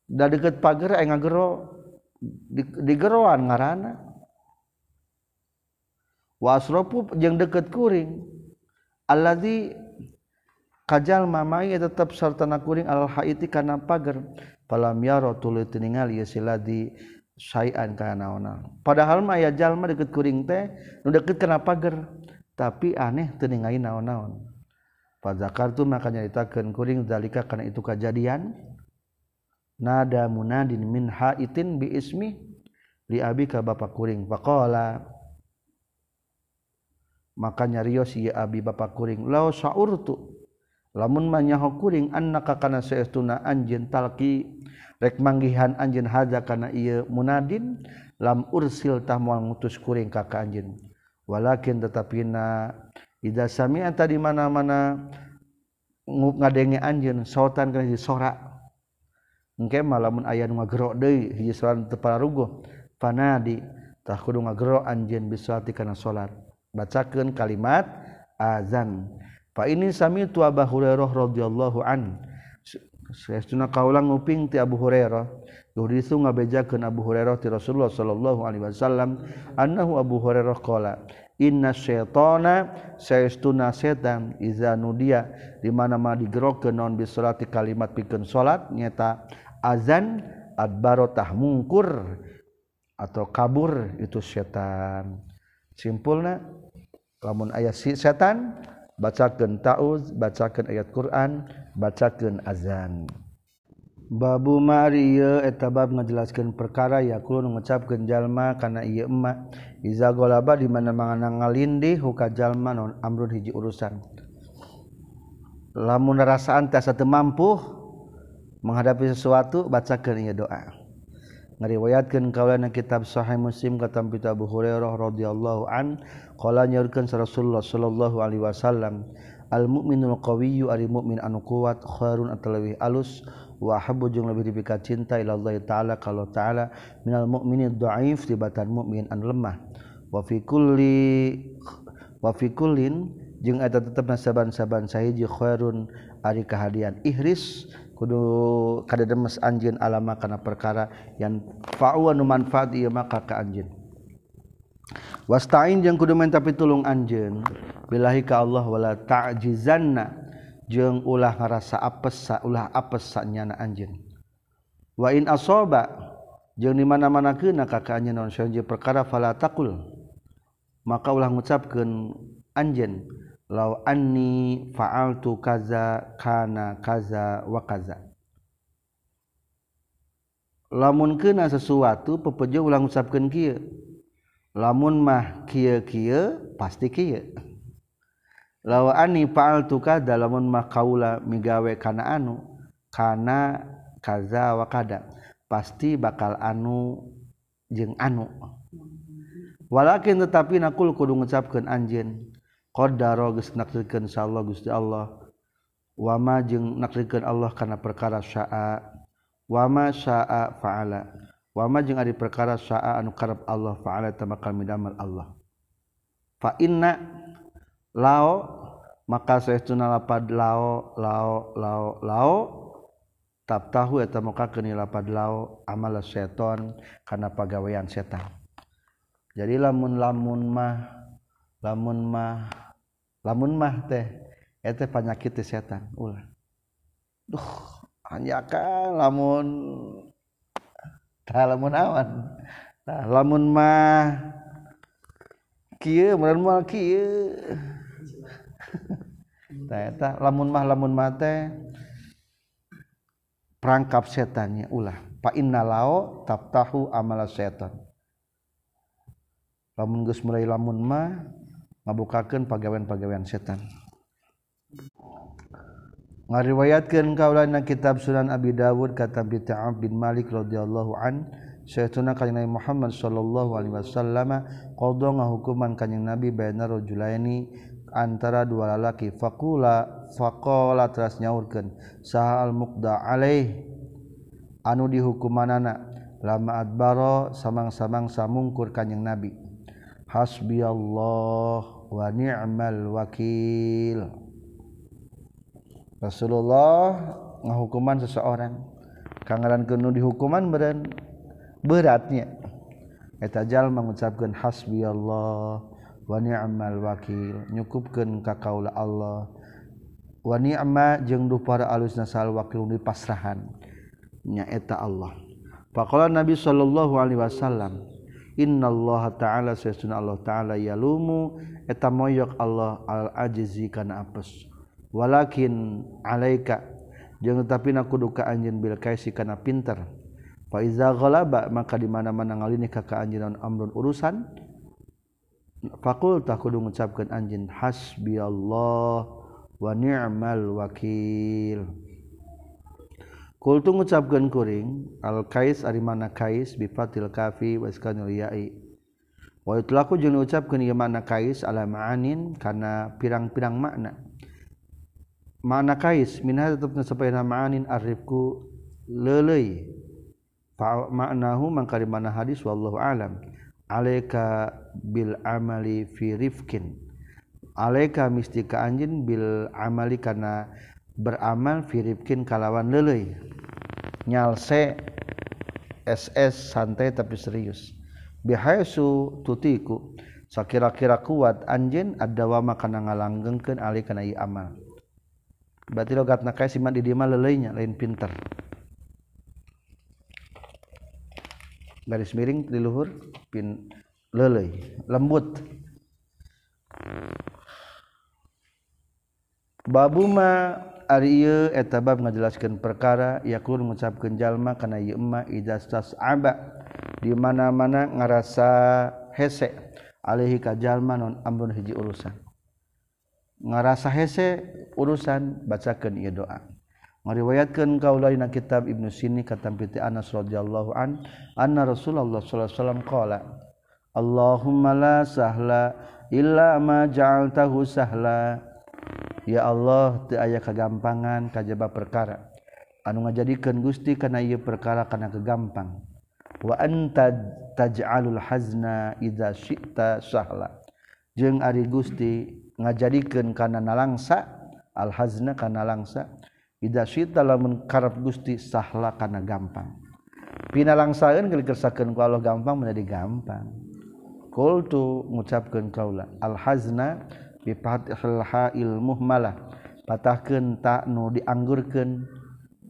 Da deket pager aing ngagero digeroan ngaranna wasropu asrofu jeung deket kuring allazi kajal mamai tetap sartana kuring al haiti kana pager. Palam yaro tuluy ningali ieu si ladi. syai'an kana naon padahal mah aya jalma deket kuring teh nu deket kana pager. Tapi aneh teu ningali naon-naon. Fadzakartu maka nyaritakeun kuring zalika kana itu kejadian. Nada munadin min haitin bi ismi li abi ka bapa kuring. Faqala maka nyarios ieu abi bapa kuring law saurtu lamun manyaho kuring annaka kana saestuna anjeun talqi rek manggihan anjeun hadza kana ieu munadin lam ursil tah moal ngutus kuring ka ka anjeun. Walakin tetapina ida sami'ata di mana-mana ngadenge anjeun sautan kana di sora. Engke malamun aya nu ngagero deui hiji salat teu pararugoh panadi tah kudu ngagero anjeun bisolati kana salat bacakeun kalimat azan. Fa ini sami tu Abu Hurairah radhiyallahu anhu Saestuna kaulang nguping ti Abu Hurairah. Yuhdisu ngabejakeun Abu Hurairah ti Rasulullah sallallahu alaihi wasallam annahu Abu Hurairah qala inna syaitana saestuna setan iza nudia di mana-mana digerokeun naon bisolati kalimat pikeun salat nyata azan adbaro tah mungkur atau kabur itu setan. Simpulna lamun aya si setan bacakeun tauz bacakeun ayat Quran bacakan azan Babu Mario etabab ngajelaskeun perkara yakul mengucapkan jalma karena ia emak Iza golaba di mana mangana ngalindi huka jalma non amrun hiji urusan. Lamun rasaan tiasa teu mampu menghadapi sesuatu bacakan ieu doa. Ngariwayatkeun kaulana kitab Sahih Muslim kata Abu Hurairah radhiyallahu an qala Rasulullah sallallahu alaihi wasallam al mukminul qawiyyu ari mukmin anu kuat khairun atalawi alus wa habbu jeung lebih dipika cinta ila Allah taala kalau taala minal mukmini dhaif tibatan mukmin anu lemah. Wa fi kulli wa fi kullin jeung eta tetep saban-saban sahiji khairun ari kahadian ihris kudu kada demes anjeun alama kana perkara yang fa'u anu manfaat ieu maka ka anjeun. wastain jeung kudu minta pitulung anjeun. Billahi ka Allah wala ta'jizanna jeung ulah ngarasa apes sa ulah apes sa nyana anjeun. Wa in asoba jeung di mana-mana keuna ka ka anjeun naon sanjeun perkara fala taqul. Maka ulah ngucapkeun anjeun law anni fa'altu kaza kana kaza wa kaza. Lamun keuna sesuatu pepejo ulah ngucapkeun kieu. lamun mah kieu kieu pasti kieu. Lawa ani paal dalamun mah kaula migawe kana anu kana kaza wa kada pasti bakal anu jeung anu. Walakin tetapi nakul kudu ngucapkeun anjeun qadara geus nakrikeun insyaallah Gusti Allah. Wama jeung nakrikeun Allah kana perkara syaa wama syaa faala. wama jeung ari perkara saa anu karep Allah fa'ala maka midamel Allah. Fa inna lao maka saestuna lapad lao lao lao lao tabtahu eta maka keuni lapad lao amal seton kana pagawean setan. Jadi lamun lamun mah lamun mah lamun mah teh eta penyakit setan ulah. Duh anjakan lamun tah lamun awan. Tah lamun mah kieu meureun mah kieu. Tah eta lamun mah lamun mah teh perangkap setannya ulah. Fa inna lao taftahu amala setan. Lamun geus mulai lamun mah ngabukakeun pagawean-pagawean setan. ngariwayatkan kaulan kitab Sunan Abi Dawud kata bi Ta'ab bin Malik radhiyallahu an. Sayyiduna kanjeng Nabi Muhammad sallallahu alaihi wasallam qada ngahukuman kanjeng Nabi baina rajulaini antara dua lalaki. Faqula faqala teras nyaurkeun saha al muqda alaih? Anu dihukumanana lama adbaro samang-samang samungkur kanjeng Nabi. Hasbiyallah wa ni'mal wakil. Rasulullah ngahukuman seseorang. Kangaran ke dihukuman beren beratnya. Etajal mengucapkan hasbi Allah wa ni'mal wakil nyukupkeun ka kaula Allah. Wa ni'ma jeung duh para alus nasal wakil di pasrahan nya eta Allah. Faqala nabi sallallahu alaihi wasallam innallaha ta'ala sesuna Allah ta'ala yalumu. Eta moyok Allah al ajizi kana apes. Walakin alaika. Jangan tapi nak kudu ka anjeun bil kaisi kana pinter. Fa iza ghalaba maka di mana-mana ngalini ka ka anjeun amrun urusan. Fakul tak kudu mengucapkan anjing hasbi Allah wa ni'mal wakil. Kultu ngucapkeun kuring al kais ari mana kais? Bi fatil kafi wa ya'i. Wa itlaku jeung ucapkeun ieu mana kais? Ala ma'anin kana pirang-pirang makna makna kais minha tetep sapaina ma'anin arifku lelei. Fa maknahu mangka di mana hadis wallahu alam. Alaika bil amali fi rifkin. Alaika mistika anjin bil amali karena beramal fi rifkin kalawan lelei. Nyalse SS santai tapi serius. Bihaisu tutiku. Sakira-kira kuat anjin ada wama kana ngalanggengkeun ali kana amal berarti logat na kaya siman di dia lelainya lain pinter. Garis miring di luhur pin lelai lembut. Babuma ari ieu eta bab ngajelaskeun perkara yakul mengucapkeun jalma kana ieu emma idastas aba di mana-mana ngarasa hese alaihi ka jalma non amrun hiji urusan. ngarasa hese urusan bacakan ia doa. Meriwayatkan kaula dina kitab Ibnu Sini kata piti Anas radhiyallahu an anna Rasulullah sallallahu alaihi wasallam qala Allahumma la sahla illa ma ja'altahu sahla. Ya Allah teu aya kagampangan kajaba perkara. Anu ngajadikeun Gusti kana ieu perkara kana kegampang. Wa anta taj'alul hazna idza syi'ta sahla. Jeung ari Gusti ngajadikan karena nalangsa alhazna karena langsa ida syita lamun karep gusti sahla karena gampang. Pina langsaeun geus kersakeun ku Allah gampang menjadi gampang. Qultu ngucapkeun kaula alhazna bi fathil ha'il muhmalah patahkeun ta nu dianggurkeun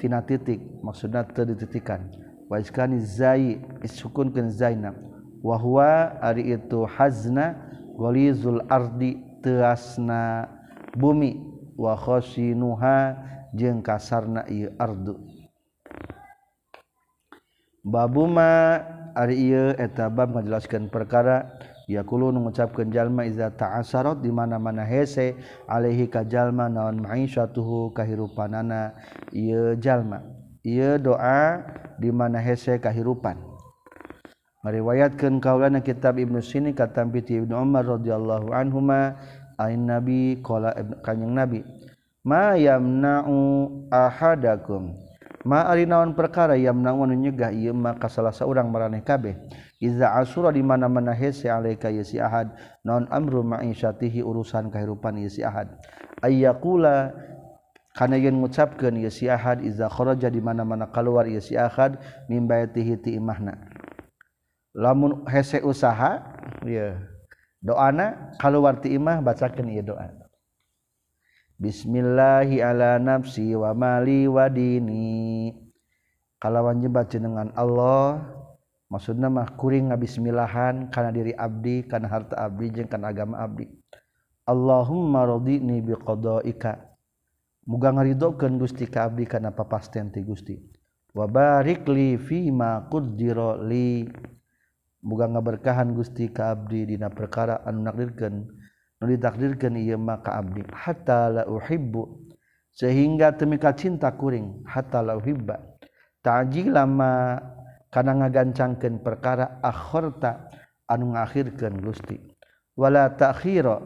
tina titik maksudna teu dititikan. Wa iskani zai isukunkeun zainab. Wa huwa ari itu hazna ghalizul ardi teasna bumi wakhoshi nuha jeung kasarna ieu ardu. Babuma ari ieu eta bab ngajelaskeun perkara yakulu mengucapkan jalma iza ta'asarot di mana-mana hese alaihi ka jalma naon ma'isyatuhu kahirupanana. Ieu jalma ieu doa di mana hese kahirupan. meriwayatkan kaulana kitab Ibnu Sini kata piti Ibnu Umar radhiyallahu anhuma ain nabi qala kanjing nabi ma yamna'u ahadakum. Ma ari naon perkara yamna'u anu nyegah ieu mah ka salah maraneh kabeh? Iza asura di mana-mana hese alaika yasi ahad naon amru ma'isyatihi urusan kahirupan yasi ahad? Ayyaqula karena yang mengucapkan yasi Ahad iza kharaja di mana-mana keluar yasi Ahad mimbayatihi ti imahna. lamun hese usaha ya doana kalau warti imah bacakan ieu doa. Bismillahi ala nafsi wa mali wa dini. Kalawan jebat jenengan Allah maksudna mah kuring ngabismillahan kana diri abdi kana harta abdi jeung kana agama abdi. Allahumma radini biqadaika. Muga ngaridokeun Gusti ka abdi kana papasten ti Gusti. Wa barik li fima qaddira li. buga ngaberkahan Gusti ka Abdi dina perkara anu nakdirkeun nu ditakdirkeun ieu mah ka Abdi. Hatta la uhibbu sehingga temika cinta kuring hatta la uhibba. Ta'jil lama kana ngagancangkeun perkara akhirta anu ngakhirkeun Gusti. Wala ta'khira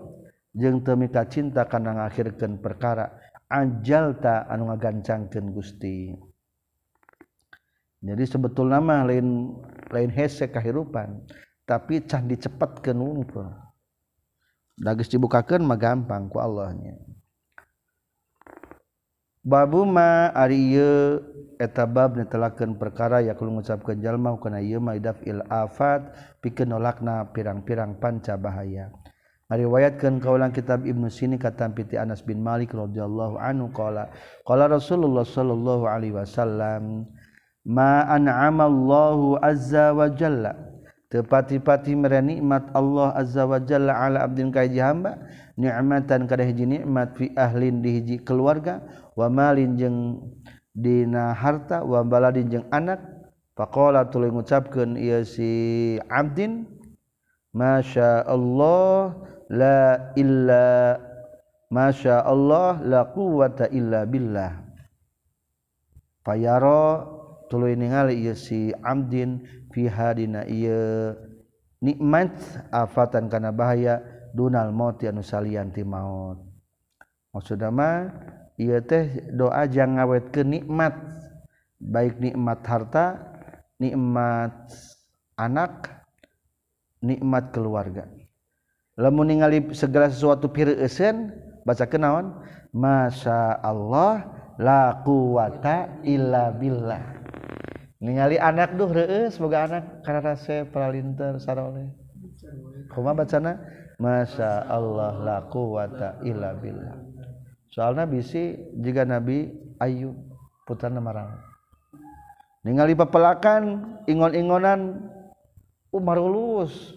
jeung temika cinta kana ngakhirkeun perkara ajalta anu ngagancangkeun Gusti. Jadi sebetulnya mah lain lain hese kahirupan tapi cah dicepet ke numpul dagis dibukakan mah gampang ku Allahnya. Babu ma ari ieu eta bab netelakeun perkara yakul ngucapkeun jalma kana ieu mah il afat pikeun nolakna pirang-pirang panca bahaya. Riwayatkan kaulang kitab Ibnu sini katampiti Anas bin Malik radhiyallahu anhu qala qala Rasulullah sallallahu alaihi wasallam ma'an'amallahu azza wa jalla. Tepati-pati mere nikmat Allah azza wa jalla ala abdin ka hiji hamba ni'matan kada hiji nikmat fi ahlin di hiji keluarga wa malin jeung dina harta wa baladin jeung anak. Faqala tuluy ngucapkeun ieu si abdin masya Allah la illa masya Allah la quwata illa billah. Fayara tuluy ningali ieu si Amdin fiha dina ieu nikmat afatan kana bahaya dunal maut anu salian ti maut. Maksudna mah ieu teh doa jang ngawetkeun nikmat baik nikmat harta nikmat anak nikmat keluarga. Lamun ningali segala sesuatu pireuseun baca kenaon Masya Allah la quwata illa billah. ningali anak duh reus boga anak karena rasa pralinter saroleh kuma bacana Masya Allah la quwata illa billah. Soalnya bisi jika Nabi Ayub putra marang. Ningali pepelakan ingon-ingonan Umar ulus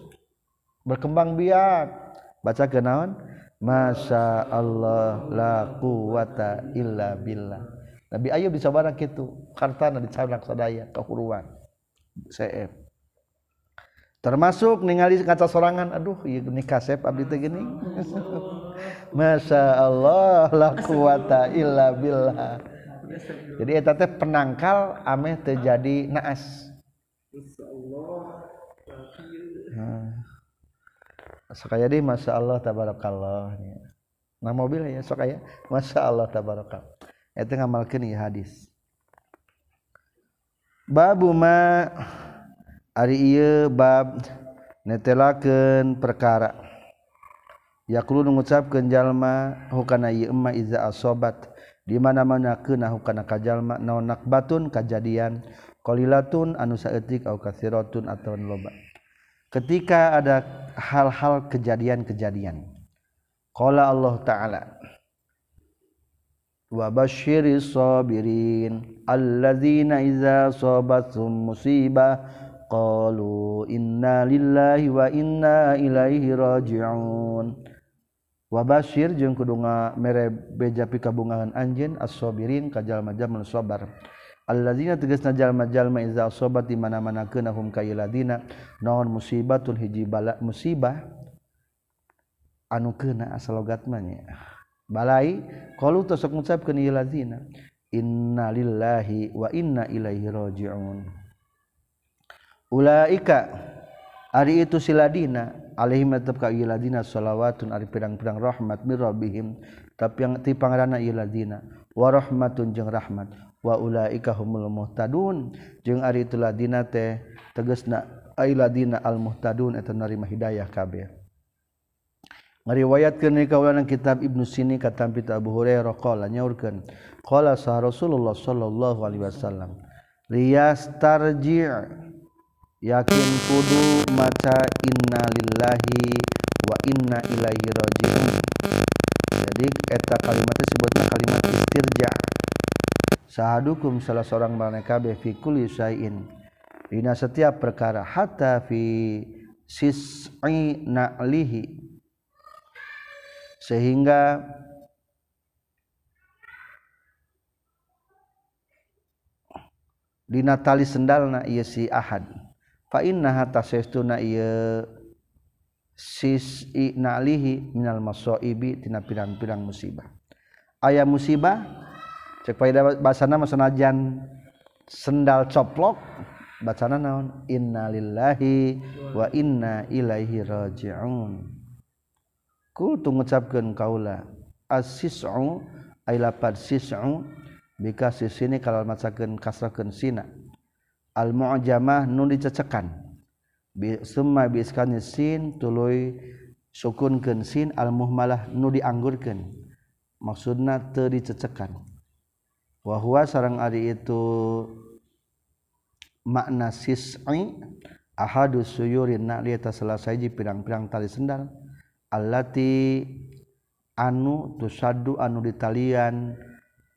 berkembang biak. Baca kenaon Masya Allah la quwata illa billah. Nabi Ayub bisa barang itu kartana dicanak sadaya kehuruan CF termasuk ningali kaca sorangan aduh iya gini kasep abdi teh gini. Masya Allah laku wata illa billah. Jadi eta teh penangkal ameh terjadi naas. Allah Sokaya di Masya Allah tabarakallah. Nah mobil ya sokaya Masya Allah tabarakal Itu ngamalkan ya hadis. Babu ma ari ieu bab netelakeun perkara. Yakulu ngucapkeun jalma hukana ieu emma iza asobat. Di mana-mana keuna hukana kajalma naon nakbatun kajadian. Qalilatun anu saeutik au katsiratun atawa loba. Ketika ada hal-hal kejadian-kejadian. Qala Allah taala wabashiri sabirin alladzina idza sabatum musibah qalu inna lillahi wa inna ilaihi raji'un wabashir jeung kudu mere beja pikabungahan anjeun as-sabirin ka jalma-jalma sabar. Alladzina tegasna jalma-jalma idza sabat di mana-mana kana hum iladina naon musibatun hiji bala musibah anu keuna asal logatna nya. balai kalau tosok mengucapkan iya lazina inna lillahi wa inna ilaihi raji'un. Ulaika ari itu siladina alaihim tetap ka iya ladina ari pirang-pirang rahmat mir rabbihim. Tapi yang ti pangaranna iya ladina wa rahmatun jeung rahmat. Wa ulaika humul muhtadun. Jeung ari itu ladina teh tegasna ai ladina al muhtadun eta narima hidayah kabeh. Ngariwayatkeun ni kaulanan kitab Ibnu Sini katampi Abu Hurairah qala nyaurkeun. Qala sa Rasulullah sallallahu alaihi wasallam liyastarji' yakin kudu maca inna lillahi wa inna ilaihi raji'un. Jadi eta kalimat disebutna kalimat istirja' sahadukum salah seorang manekabe fi kulli syai'in. Dina setiap perkara hatta fi sis'i na'lihi sehingga di Natali sendalna ia si Ahad. Fa innaha tasestuna ia sis nalihi minal masaibi tina pirang-pirang musibah. Aya musibah cek faedah basana masanajan sendal coplok bacana naon? Innalillahi wa inna ilaihi rajiun. Ku ngucapkeun kaula as-sis'u ay lapad sis'u bika sisini kalau macakeun kasrakeun sina. Al mu'jamah nun dicecekan bi summa bi iskani sin tuluy sukunkeun sin al muhmalah nu maksudna teu dicecekan sarang ari itu makna sis'i ahadu suyurin liata selesai ji pirang-pirang tali sendal allati anu tusaddu anu ditalian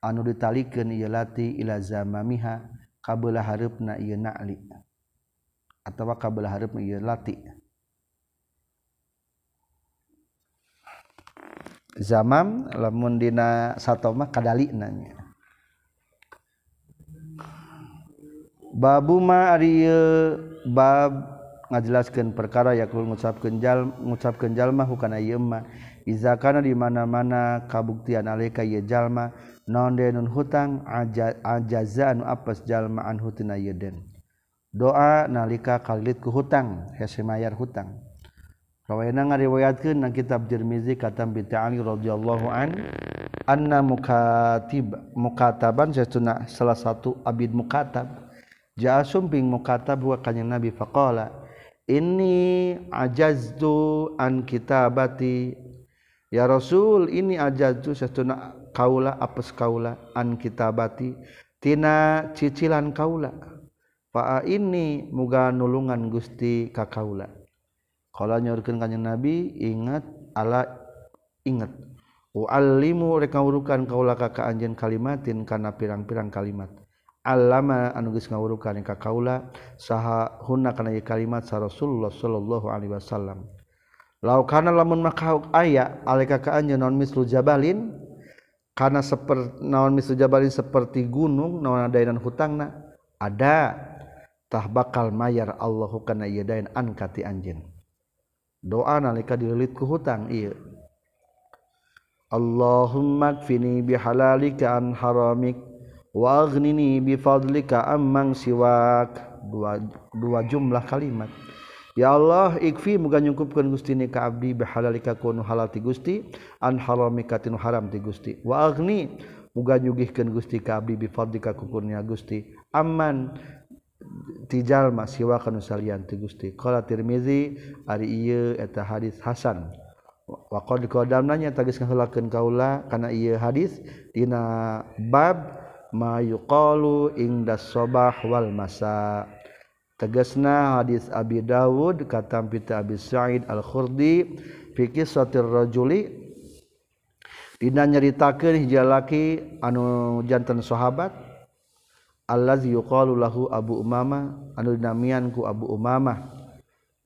anu ditalikeun ieu lati ila zamamiha kabelah hareupna ieu na'li atawa kabelah hareupna ieu lati. Zamam lamun dina satoma kadali nanya. Babu ma ari bab ngajelaskan perkara yakul ngucapkenjal ngucapkenjallma hukana yma izakana dimana-mana kabuktian aleka yejallma non denun hutang ajazaan apes jalmaan hutina yeden doa nalika kalit ku hutang hese mayar hutang. Rawayana ngariwayatkeun nang kitab Tirmizi katam bi Ta'ali radhiyallahu an anna mukatib mukataban salah satu abid mukatab ja'a sumping mukatab wa kanjing Nabi faqala ini ajaztu an kitabati. Ya rasul ini ajaztu satuna kaula apes kaula an kitabati. Tina cicilan kaula. Fa ini muga nulungan Gusti ka kaula. Kala nyaurkeun ka nabi ingat ala ingat. Uallimu rek ngawurukan kaula ka ka anjeun kalimatin kana pirang-pirang kalimat. Alama anuges ngawurukan ka kaula saha hunna kana kalimat sa Rasulullah Shallallahu Alaihi Wasallam. Laukana lamun maka aya aleka ka anjeun non mislu jabalin? Kana seperti naon mislu jabalin seperti gunung naon adainan hutangna? Ada. Tah bakal mayar Allahu kana ieu dain an kati anjeun. Doa nalika dililit ku hutang iya Allahumma kfini bihalalika an haramik wagnini bifadlika amang siwak. Dua, dua jumlah kalimat. Ya Allah ikfi muga nyungkupkeun Gusti ni ka abdi bihalalika kunu halal ti Gusti an haramika tinu haram ti Gusti. Wa agni muga nyugihkeun Gusti ka abdi bi fadlika ku kurnia Gusti. Aman ti jalma siwa kana salian ti Gusti. Qala Tirmizi ari ieu eta hadis hasan. Wa qad qadamna nya tagis ngahulakeun kaula kana ieu hadis dina bab ma yuqalu ingdas sabah wal masa. Tegasna hadis Abi Dawud katam pita Abi Sa'id Al Khurdi fi kisatir rajuli dina nyaritakeun hiji laki anu janten sahabat allazi yuqalu lahu Abu Umama anu dinamian ku Abu Umamah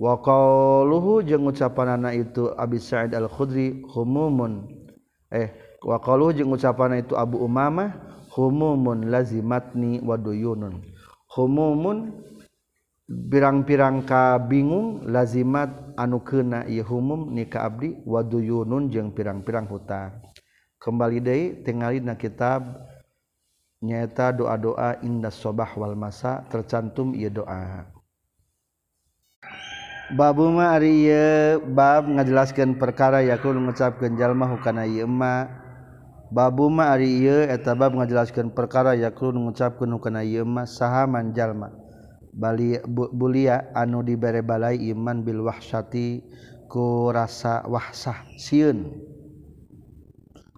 wa qaluhu jeung ucapanana itu Abi Sa'id Al Khudri humumun. Eh wa qaluhu jeung ucapanana itu Abu Umamah humumun lazimatni waduyunun. Humumun pirang-pirang ka bingung lazimat anu kena ieu humum ni ka abdi waduyunun jeung pirang-pirang hutang kembali deui tingali na kitab nyaeta doa-doa indah sobah wal masa tercantum ieu doa. Babu ma ari ieu bab ngajelaskeun perkara yakul ngucapkeun jalma hukana ieu mah. Babuma ari ieu eta bab ngajelaskeun perkara yakrun ngucapkeun nu kana ieu mah saha manjalma. Bali bu, bulia anu dibere balai iman bil wahsyati ku rasa wahsah sieun.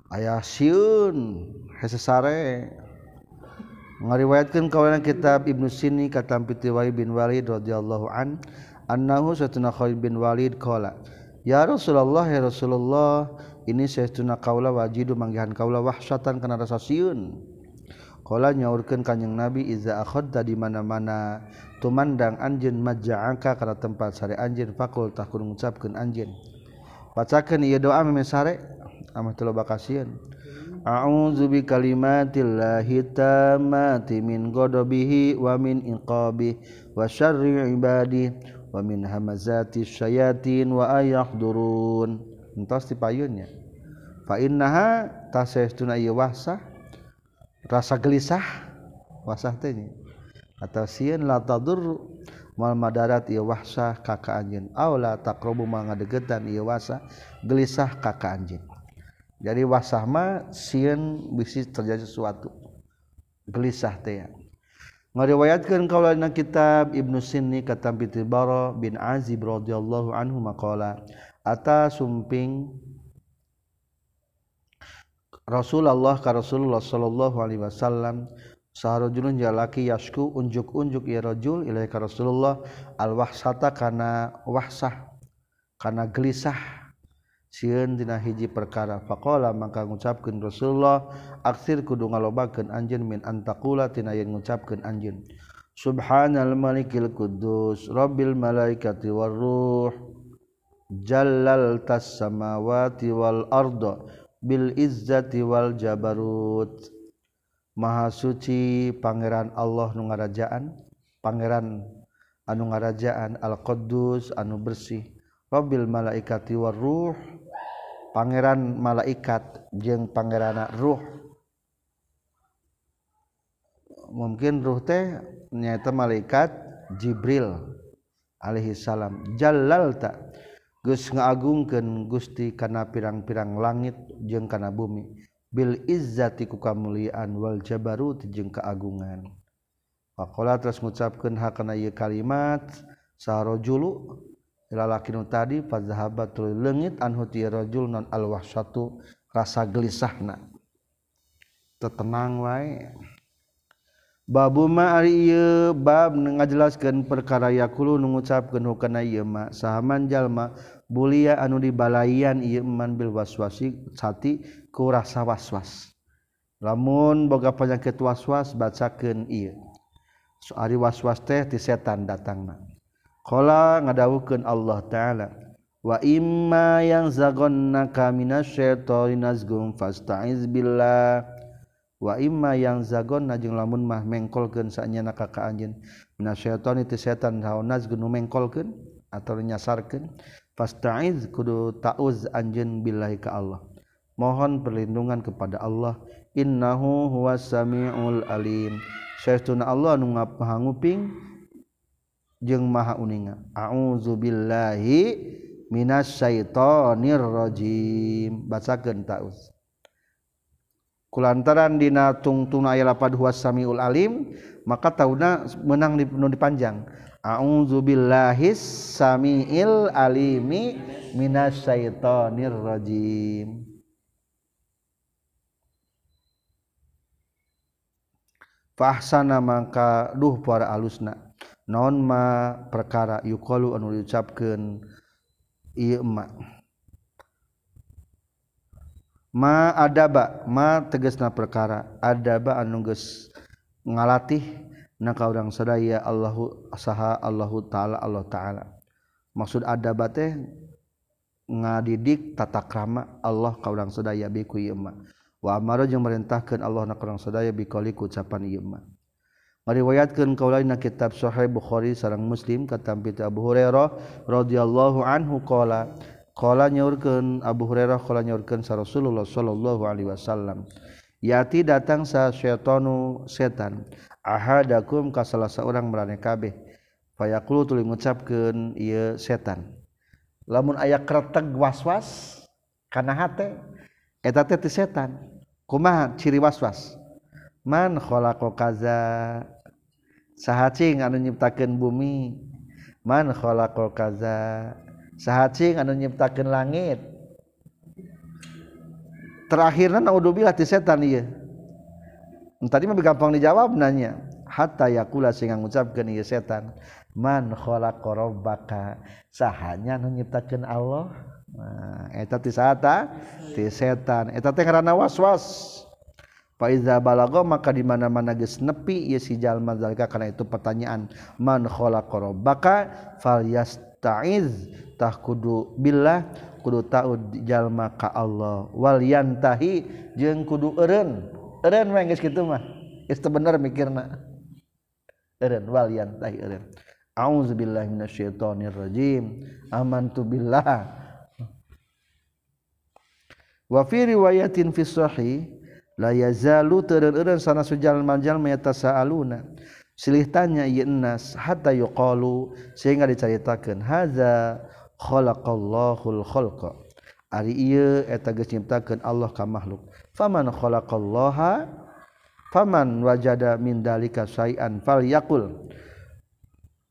Aya sieun hese sare. Ngariwayatkeun kawanan kitab Ibnu Sini katam piti Wali bin Walid radhiyallahu an annahu satuna Khalid bin Walid qala Ya Rasulullah ya Rasulullah ini satuna kaula wajidu manggihan kaula wahsyatan kana rasa sieun qala nyaurkeun kanjing Nabi iza akhadta di mana-mana tumandang anjeun maja'aka kana tempat sare anjeun fakul takun ngucapkeun anjeun bacakeun ieu doa meme sare amah teu loba kasieun A'udzu bi kalimatillahi tammati min ghadabihi wa min iqabi wa syarri ibadi wa min hamazati syayatin wa ayahdurun. Entos dipayunnya. fainnaha tasaytuna wahsah rasa gelisah wasah teh atau sieun la tadur mal madarat ieu wahsah kaka anjeun. Aw la taqrabu mangadegetan ieu wahsah gelisah kaka anjeun. Jadi wasah mah sieun bisi terjadi sesuatu gelisah teh ngariwayatkeun kaulana kitab Ibnu Sinni katam Pitibara bin Azib radhiyallahu anhu maqala ata sumping Rasulullah ka Rasulullah Shallallahu Alaihi Wasallam saharun jalaki yasku unjuk-unjuk ya rajul ilaika Rasulullah alwahsata kana wahsah kana gelisah. Sieun dina hiji perkara. Faqala maka ngucapkeun Rasulullah aksir kudu ngalobakeun anjeun min antaqula tina yen ngucapkeun anjeun. Subhanal malikil quddus rabbil malaikati war ruh jallal tas samawati wal arda. Bil izzati wal jabarut. Maha suci Pangeran Allah nu ngarajaan. Pangeran anu ngarajaan Al-Quddus anu bersih. Rabbil malaikati war ruh. Pangeran malaikat jeung pangeran ruh. Mungkin ruh teh nyata malaikat Jibril alaihi salam jalal tak geus ngaagungkeun Gusti kana pirang-pirang langit jeung kana bumi. Bil izzati ku kamuliaan wal jabarut jeung kaagungan faqala terus ngucapkeun hakana ieu kalimat sarojulu lalaki nu tadi fadzahabat leungit anhu ti rajul non alwahsatu rasa gelisahna. Tetenang wae. Babu ma ari ieu bab ngajelaskeun perkara yaqulu nu ngucapkeun hukana ieu ma sahaman jalma bulia anu dibalaian Iman Bil waswasi sati ku rasa waswas. Lamun boga penyakit waswas bacakeun ieu. Soari waswas teh ti setan datangna. Qala ngadawukeun Allah taala wa imma yang zagonnaka minasyaitani nazgum fastaiz billah. Wa imma yang zagonna jeung lamun mah mengkolkeun sanyana ka ka anjeun. Minasyaiton ti setan haonaz gunu mengkolkeun atau nyasarkeun. Fasta'iz kudu ta'uz anjeun billahi ka Allah. Mohon perlindungan kepada Allah. Innahu huwas samiul alim. Syaituna Allah nu ngapahanguping jeung maha uninga. A'udzu billahi minas syaitonir rajim. Bacakeun ta'uz. Kulantaran dina tungtuna aya lapad huwas samiul alim, maka tauna menang di dipanjang. A'udzubillahis samiil alimi minasyaitonir rajim. Fahsana mangka duh para alusna. Naon ma perkara yukalu anu diucapkeun ieu ma. Ma adaba, ma tegasna perkara, adaba anu geus ngalatih naka orang sadaya Allahu saha Allahu taala Allah taala. Maksud ada teh ngadidik tata krama Allah ka urang sadaya biku ieu mah. Wa amara jeung merintahkeun Allah na urang sadaya biqali ku ucapan ieu mah. Meriwayatkeun kaulain kitab sahih Bukhari sareng Muslim katampi Abu Hurairah radhiyallahu anhu qala qala nyaurkeun Abu Hurairah qala nyaurkeun sa Rasulullah sallallahu alaihi wasallam yati datang sa syaitanu setan. ahadakum ka salah seorang merane kabeh. Fayaqulu tuluy ngucapkeun ieu setan. Lamun aya kreteg waswas kana hate eta teh ti setan. Kumaha ciri waswas? Man khalaqa kaza sahacing anu nyiptakeun bumi. Man khalaqa kaza sahacing anu nyiptakeun langit. Terakhirna naudzubillah ti setan ieu. tadi mah gampang dijawab nanya. Hatta yakula sing ngucapkeun ieu setan. Man khalaqa rabbaka. Sahanya nu nyiptakeun Allah. Nah, eta ti saata ti setan. Eta teh ngaranna waswas. Fa iza balagha maka di mana-mana geus nepi ieu si jalma zalika kana itu pertanyaan. Man khalaqa rabbaka falyasta'iz. Tahkudu billah kudu taud jalma ka Allah. Wal yantahi jeung kudu eureun. Eureun mah geus kitu mah. Teu bener mikirna. Eureun walyantahi eureun a'udzubillahi minasyaitonir rajim amantu billah. Wa fi riwayatin fi sahih la yazalu teureun-eureun sana sujal manjal yatasaaluna silih tanya ieu nas hatta yuqalu sehingga dicaritakeun hadza khalaqallahul khalqa ari ieu eta geus nyiptakeun Allah ka makhluk. Faman khalaqallaha faman wajada min dalika syai'an falyaqul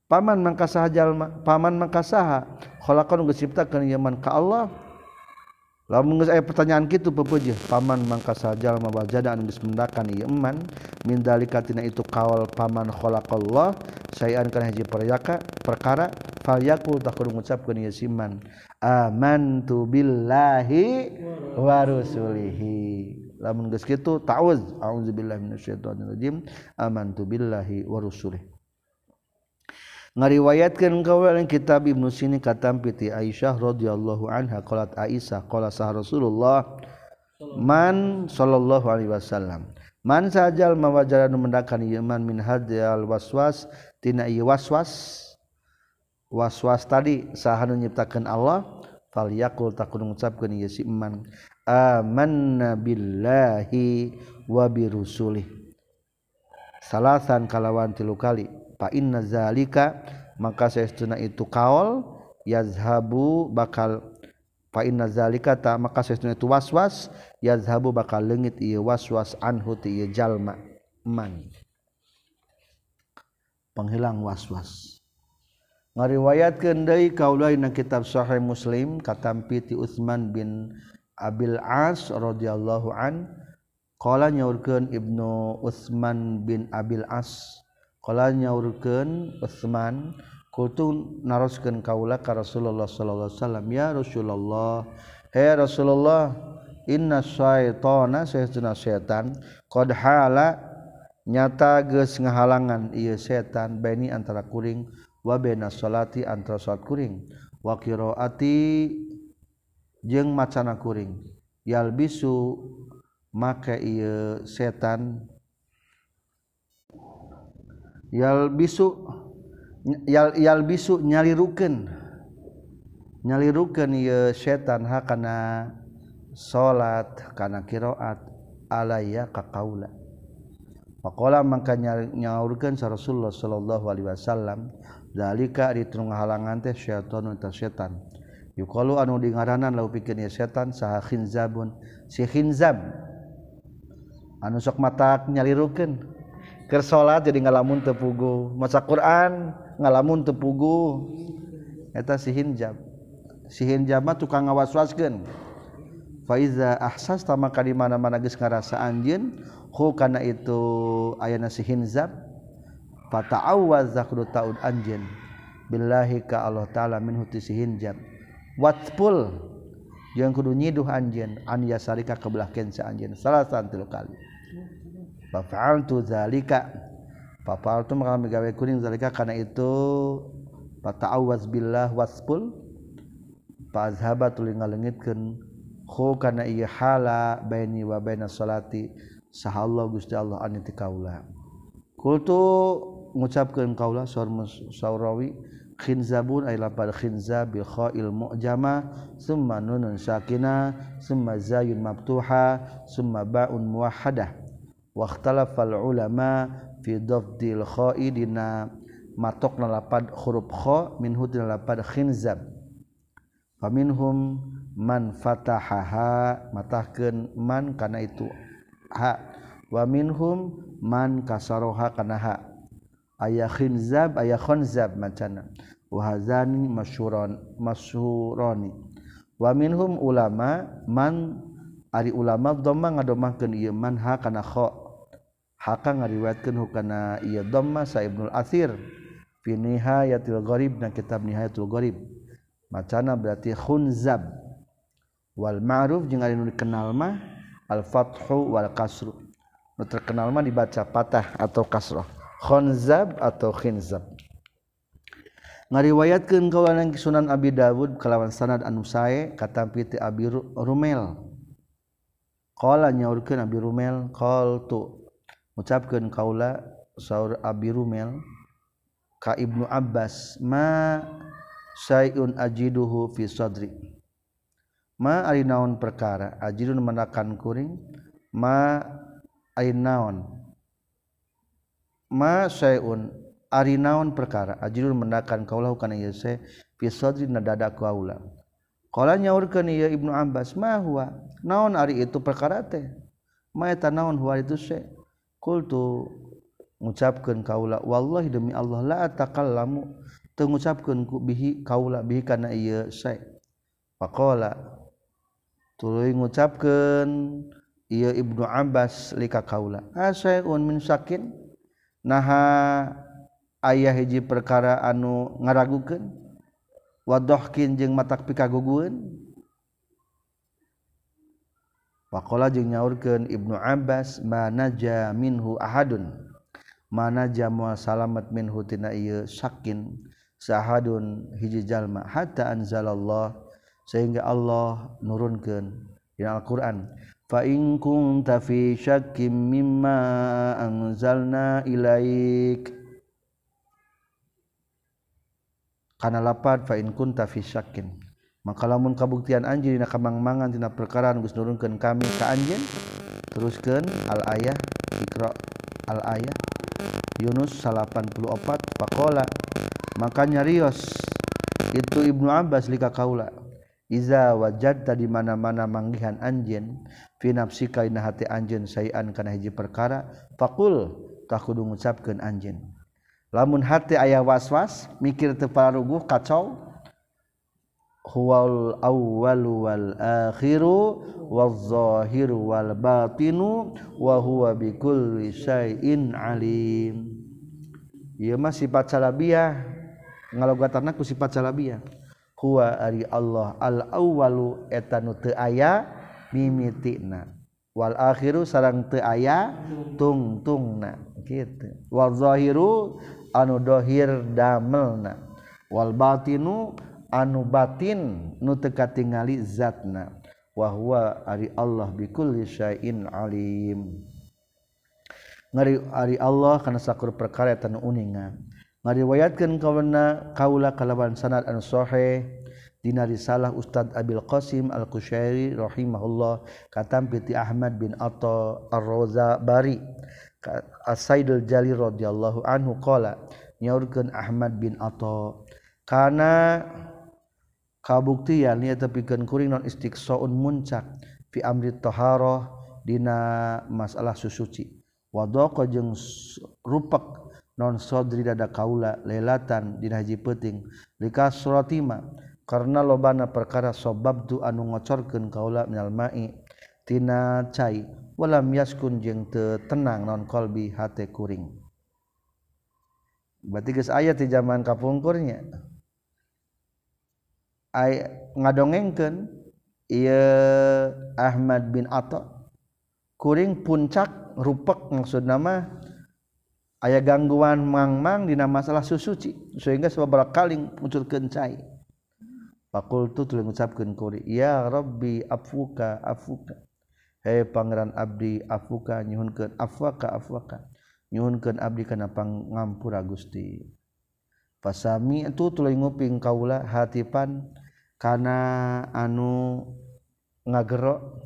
paman mangka saha jalma paman mangka saha khalaqan geus ciptakeun ieu man ka Allah. Lamun geus aya pertanyaan kitu pepeujeuh paman mangka saha jalma wajada anu geus mendakan ieu man min dalika tina itu kawal paman khalaqallah syai'an kana hiji perkara perkara falyakul takul mengucapkan ya siman amantu billahi wa rusulihi. Lamun geus kitu ta'awuz auzubillahi minasyaitonir rajim amantu billahi wa rusulihi ngariwayatkan kawalan kitab Ibnu Sini katam piti Aisyah radhiyallahu anha qalat Aisyah qala sah Rasulullah man sallallahu alaihi wasallam man sajal mawajaran mendakan iman min hadal waswas tina waswas was-was tadi sahanu nyiptakan Allah fal yakul takun mengucapkan ya si iman aman billahi wa birusulih salasan kalawan tilu kali. Fa inna zalika maka saestuna itu kaul yazhabu bakal fa inna zalika ta maka saestuna itu waswas yazhabu bakal lengit ieu waswas anhu ti jalma man penghilang waswas. -was. ngariwayatkeun deui kaulain na kitab sahih muslim katampi ti Utsman bin Abil As radhiyallahu an qala nyaurkeun Ibnu Utsman bin Abil As qala nyaurkeun Utsman kultu naroskeun kaula ka Rasulullah sallallahu alaihi wasallam ya Rasulullah he Rasulullah inna syaitana sayyiduna syaitan qad hala nyata geus ngahalangan ieu setan baini antara kuring wabena salati antara salat kuring. Wa qiraati jeung macana kuring. Yalbisu make ieu setan. Yalbisu yal yalbisu nyalirukeun. Nyalirukeun ieu setan hakana salat kana qiraat. Alaya ka kaula. Pakola maka nyaurkeun sa Rasulullah sallallahu alaihi wasallam dalika di tengah halangan teh syaitan eta setan. Yukalu anu di ngaranan lau pikeun setan saha khinzabun si khinzab. Anu sok matak nyalirukeun. Keur salat jadi ngalamun teu pugu, maca Quran ngalamun teu pugu. Eta si hinjab. Si hinjab mah tukang ngawaswaskeun. Fa iza ahsasta maka di mana-mana geus ngarasa anjeun hu kana itu ayana si hinzab fata'awwaz zakru ta'ud anjen billahi ka Allah taala min hutisi hinjab watpul yang kudu nyiduh anjen an yasarika ke belah kensa anjen salah satu kali. Fa fa'altu zalika fa fa'altu maka gawe kuning zalika karena itu fata'awwaz billah watpul fa azhaba tuluy ngalengitkeun khu kana ieu hala baini wa baina salati. Saha Allah Gusti Allah an ti kaula. Kultu ngucapkeun kaula saurawi khinzabun ay lapad khinza bi kha'il mu'jama summa nunun sakina summa zayun maftuha summa ba'un muwahhadah wa ikhtalafal ulama fi dhafdil kha'i dina matokna lapad huruf kha min hudna lapad khinzab faminhum man fatahaha matahkeun man kana itu ha. Wa minhum man kasaroha kana ha. Ayah khinzab ayah khonzab macana. Wahazani masyuron masyuroni. Wa minhum ulama man ari ulama dhamma ngadomahkeun ieu man ha kana kha haka ngariwayatkeun hukana ieu dhamma sa ibnul athir. Fi nihayatil gharib na kitab nihayatul gharib. Macana berarti khunzab wal ma'ruf jeung ari nu dikenal mah al fathu wal kasru. Nu terkenal mah dibaca patah atau kasrah khonzab atau khinzab. Ngariwayatkeun kawanan Sunan Abi Dawud kalawan sanad anu sae katampi ti Abi Rumel. Qala nyaurkeun Abi Rumel qaltu ucapkeun kaula saur Abi Rumel ka Ibnu Abbas ma sayun ajiduhu fi sadri. ma ari naon perkara? Ajirun menakan kuring ma ari naon? Ma sayun ari naon perkara? Ajirun menakan kaulah kana ieu se fi sadri nadada kaula qala nyaurkeun ieu ibnu abbas ma huwa? Naon ari itu perkara teh? Ma eta naon huwa itu se? Qultu ngucapkeun kaula wallahi demi Allah la atakallamu teu ngucapkeun ku bihi kaula bihi kana ieu se. Faqala tuluy ngucapkeun ieu Ibnu Abbas lika kaula. Asyaiun min sakin? Naha ayah hiji perkara anu ngaragukeun. Wadohkin jeung matak pikagugueun. Pakola jeung nyaurkeun Ibnu Abbas manaja minhu ahadun. Manaja moal salamat minhu tina ieu sakin sahadun hiji jalma hatta anzalallah. sehingga Allah nurunkan dina Al-Qur'an fa in kunta fi syakkim mimma anzalna ilaik. Kana lapad fa in kunta fi syakkin. Maka lamun kabuktian anjeun dina kamangmangan dina perkara nu geus nurunkeun kami ka anjeun teruskeun al ayah ikra al ayah. Yunus 84 faqala maka nyarios itu Ibnu Abbas lika kaula. Iza wajad tadi mana-mana manggihan anjen fi nafsi kaina hati anjen sayan kana hiji perkara fakul tak kudu ngucapkeun anjen. lamun hati ayah was-was mikir teu pararuguh kacau huwal awwalu wal akhiru wal zahiru wal batinu wa huwa bikulli syai'in alim ieu mah sifat salabiyah ngalogatanna ku sifat salabiyah kuwa ari Allah. Al awwalu eta nu teu aya mimitina wal akhiru sareng teu aya tungtungna. Kitu wal zahiru anu dohir damelna. Wal batinu anu batin nu teu katingali zatna. Wa huwa ari Allah bikulli syai'in alim. Ngari ari Allah kana sakur perkara eta uningan meriwayatkan kawana kaula kalawan sanad anu sahih dina risalah Ustaz Abil Qasim Al-Qusyairi rahimahullah katampi piti Ahmad bin Atta Ar-Raza Bari As-Saidul Jali radhiyallahu anhu qala nyaurkeun Ahmad bin Atta kana kabuktian ya tepikeun kuring non istiqsaun muncak fi amri taharah dina masalah susuci. Wadaqa jeung rupak non sodri dada kaula lelatan di haji peting likasrotima karena lobana perkara sobab tu anu ngocorkeun kaula minal mai tina cai walam yaskun jeung teu tenang non kolbi hate kuring. Berarti geus aya di zaman kapungkurnya. Ay ngadongengkeun ieu Ahmad bin Atha kuring puncak rupek maksud nama ayah gangguan mangmang dina masalah susuci. Sehingga sababaraha kaling munculkeun cai. Fakultu tuluy ngucapkeun kuri ya rabbi afuka afuka. Hei pangeran abdi afuka nyuhunkeun afwaka afwaka. Nyuhunkeun abdi kana pangampura Gusti. Pasami itu tuluy nguping kaula hatipan kana anu ngagero.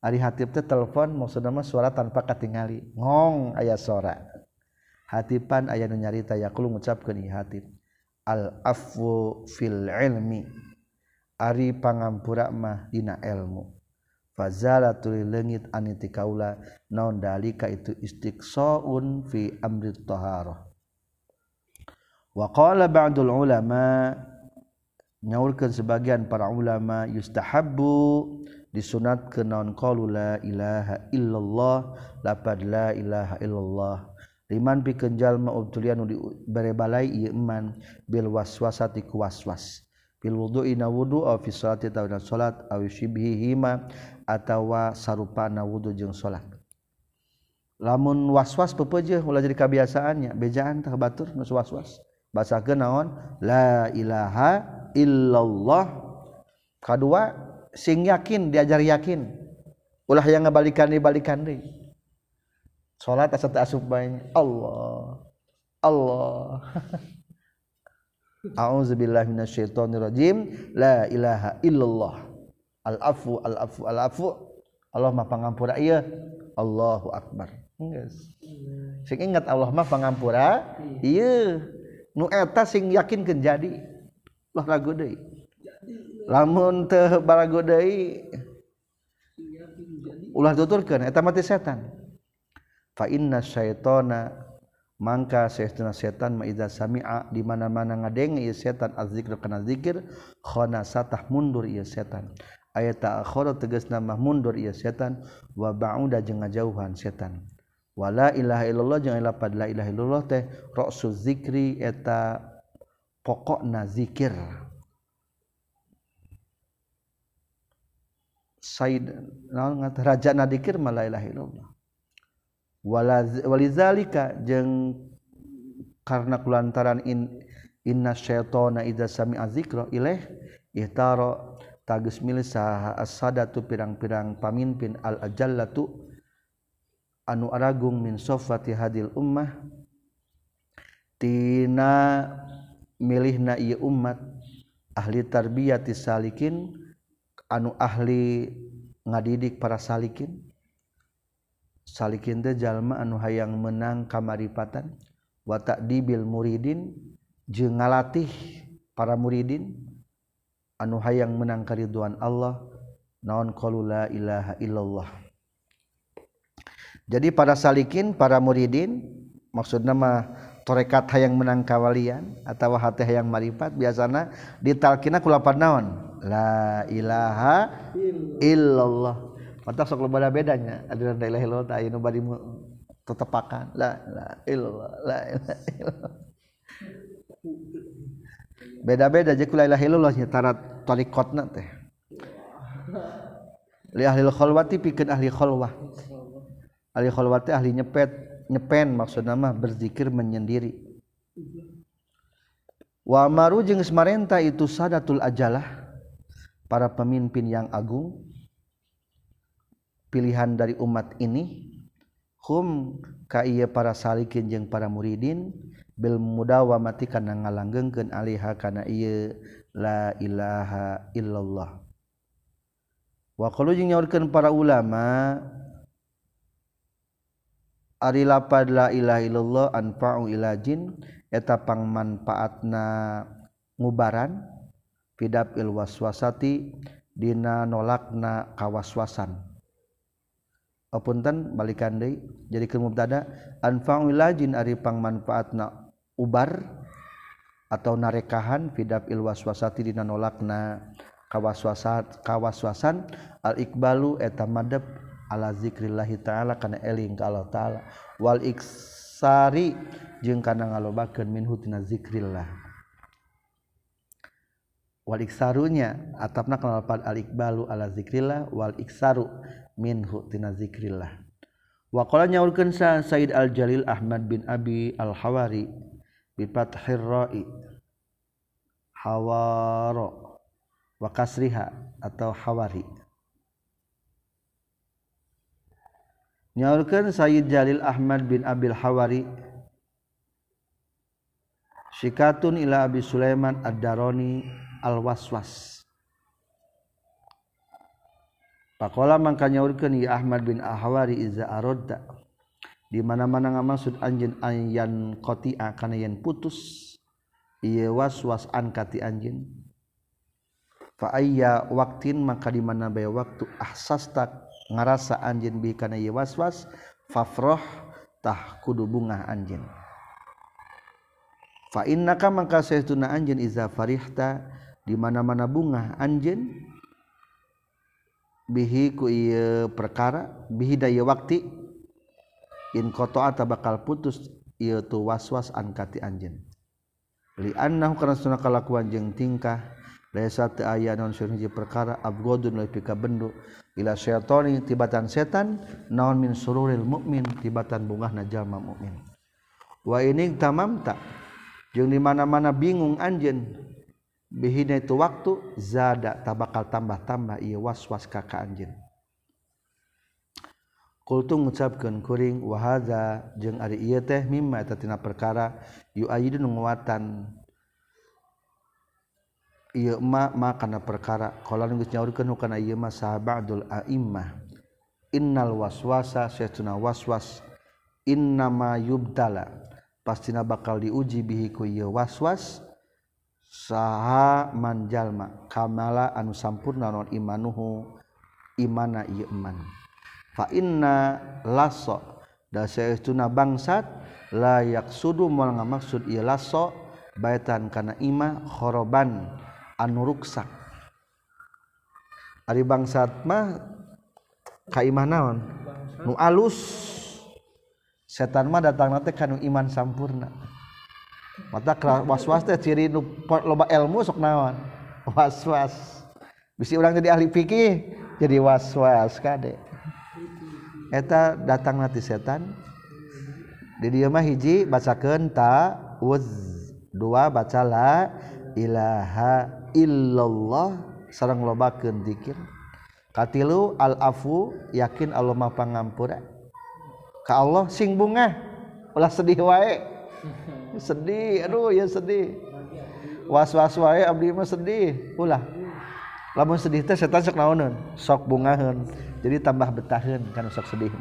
Ari hatib teh telepon maksudna mah suara tanpa katingali. Ngong aya suara. Hatipan ayat nu nyarita yakulu ngucapkeun ieu hatip al afu fil ilmi. Ari pangampura mah dina ilmu. Fazala tuli leungit aniti kaula naon dalika itu istiqsaun fi amri taharah. Wa qala ba'dul ulama nyaulkan sebagian para ulama yustahabbu disunat ke non qalu la ilaha illallah lapad la ilaha illallah liman pikenjallma ubtulian di berebalai iman bil waswasa ti kuwaswas bil wudu ina wudu aw fi salati taw dan salat aw shibhi hima atawa sarupana wudu jeung salat. Lamun waswas pepeje ulah jadi kabiasaannya. Bejaan tah batur nu waswas. Basakeun naon? La ilaha illallah. Kadua sing yakin diajar yakin. Ulah yang ngabalikan dibalikan deui. Salat asa asup bae Allah. Allah. A'udzubillahi minasyaitonirrajim. La ilaha illallah. Al afu al afu al afu Allah mah pangampura ieu Allahu akbar. Geus sing ingat Allah mah pangampura ieu nu eta sing yakinkeun jadi lagu lamun ulah tuturkan mati setan fa inna syaitana mangka saestuna setan maiza sami'a di mana-mana ngadeng ieu setan azzikr kana zikir khana satah mundur ieu setan. Aya ta'akhara tegasna mah mundur ieu setan wa ba'uda jeung ngajauhan setan. Wala ilaha illallah jeung ila pad la ilaha illallah teh ra'su zikri eta pokokna zikir. Said naon ngata raja nadikir ma la illallah. walizalika jeung karena kulantaran in inna syaitona idza sami'a dzikra ilaih ihtara tagus milih saha as-sadatu pirang-pirang pamimpin al-ajallatu anu aragung min sofati hadil ummah tina milihna ieu umat ahli tarbiyati salikin anu ahli ngadidik para salikin. salikin Jalma anu hayang menang kamaripatan. Watak dibil muridin jeung ngalatih para muridin. Anu hayang menang kariduan Allah naon qalu la ilaha illallah. Jadi para salikin para muridin maksud nama torekat hayang menang kawalian atau hati hayang maripat biasana ditalkina kulapan naon? La ilaha illallah. Mata sok loba bedanya. Ada la ilaha illallah ta anu tetepakan. La la illallah la ilaha. Illallah beda-beda je la ilaha illallah nya tarat tarikatna teh. Li ahli khalwati pikeun ahli khalwah ahli khalwati ahli nyepet nyepen maksud nama berzikir menyendiri. Wa maru jeung semarenta itu sadatul ajalah para pemimpin yang agung pilihan dari umat ini hum ka para salikin jeung para muridin bil mudawa mati kana ngalanggengkeun alaiha kana ieu la ilaha illallah. Wa qalu jeung nyaurkeun para ulama ari lapad la ilaha illallah anfa'u ila jin eta pangmanfaatna ngubaran fidab il waswasati dina nolakna kawaswasan. apunten balikan deui. Jadi ke mubtada anfa'ul lajin ari pangmanfaatna ubar atau narekahan fidaf il waswasati dina nolakna. Kawaswasat kawaswasan al ikbalu eta madep ala zikrillah taala kana eling ka Allah taala. Wal iksari jeung kana ngalobakeun minhu tina zikrillah. Wal iksarunya atapna kana al ikbalu ala zikrillah. Wal iksaru minhutina dzikrillah waqala nyaurkeun sa Said Al Jalil Ahmad bin Abi Al Hawari bi fathir ra'i hawara wa kasriha atau hawari. Nyaurkeun Said Jalil Ahmad bin Abil Hawari Sikatun ila Abi Sulaiman Ad-Darani Al-Waswas. Pakola mangka nyaurkeun ya Ahmad bin Ahwari iza aradda. Di mana-mana ngamaksud anjeun ayan qati'a kana yen putus ieu waswas an kati anjeun. Fa ayya waqtin maka di mana bae waktu ahsasta ngarasa anjeun bi kana ieu waswas fafrah tah kudu bunga anjeun. Fa innaka mangka saestuna anjeun iza farihta di mana-mana bunga anjeun bihi ku ieu perkara bihi daya wakti in qata'a bakal putus ieu tu waswas an kati anjeun. Li annahu kana sunah kalakuan jeung tingkah laisa teu aya naon hiji perkara abgodun leuwih ka bendu ila syaitani tibatan setan naon min sururil mukmin tibatan bungahna jalma mukmin wa ini tamamta jeung di mana-mana bingung anjeun bihina itu waktu zada tak bakal tambah-tambah ia was-was kakak anjin Kultu ngucapkan kuring wahada jeng ari iya teh mimma eta tina perkara yu ayidun nguatan ieu ma ma kana perkara. Qala geus nyaurkeun kana ieu ma sahabadul a'immah. Innal waswasa saytuna waswas. Innama yubtala. Pastina bakal diuji bihi ku ieu waswas. -was, saha manjallma kamala anu sampurna non imanuhu imana iman fa inna dasuna bangsat layak sudu mal nga maksud ieu lasso baitan kana imah khoroban anu ruksak. Ari bangsat mah ka imah naon? Nu alus. Setan mah datang nate kanu iman sampurna. mata was-was teh ciri nu loba ilmu sok naon. Was-was. Bisi orang jadi ahli fikih jadi was-was kade. Eta datang nanti setan. Di dia mah hiji bacakeun ta uz dua bacalah ilaha illallah sareng lobakeun zikir katilu al afu yakin Allah mah pangampura ka Allah sing bunga ulah sedih wae. sedih aduh ya sedih. Was-was wae abdi mah sedih. Ulah. Lamun sedih teh setan sok naoneun sok bungaheun jadi tambah betaheun kana sok sedih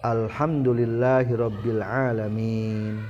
Alhamdulillahirabbil alamin.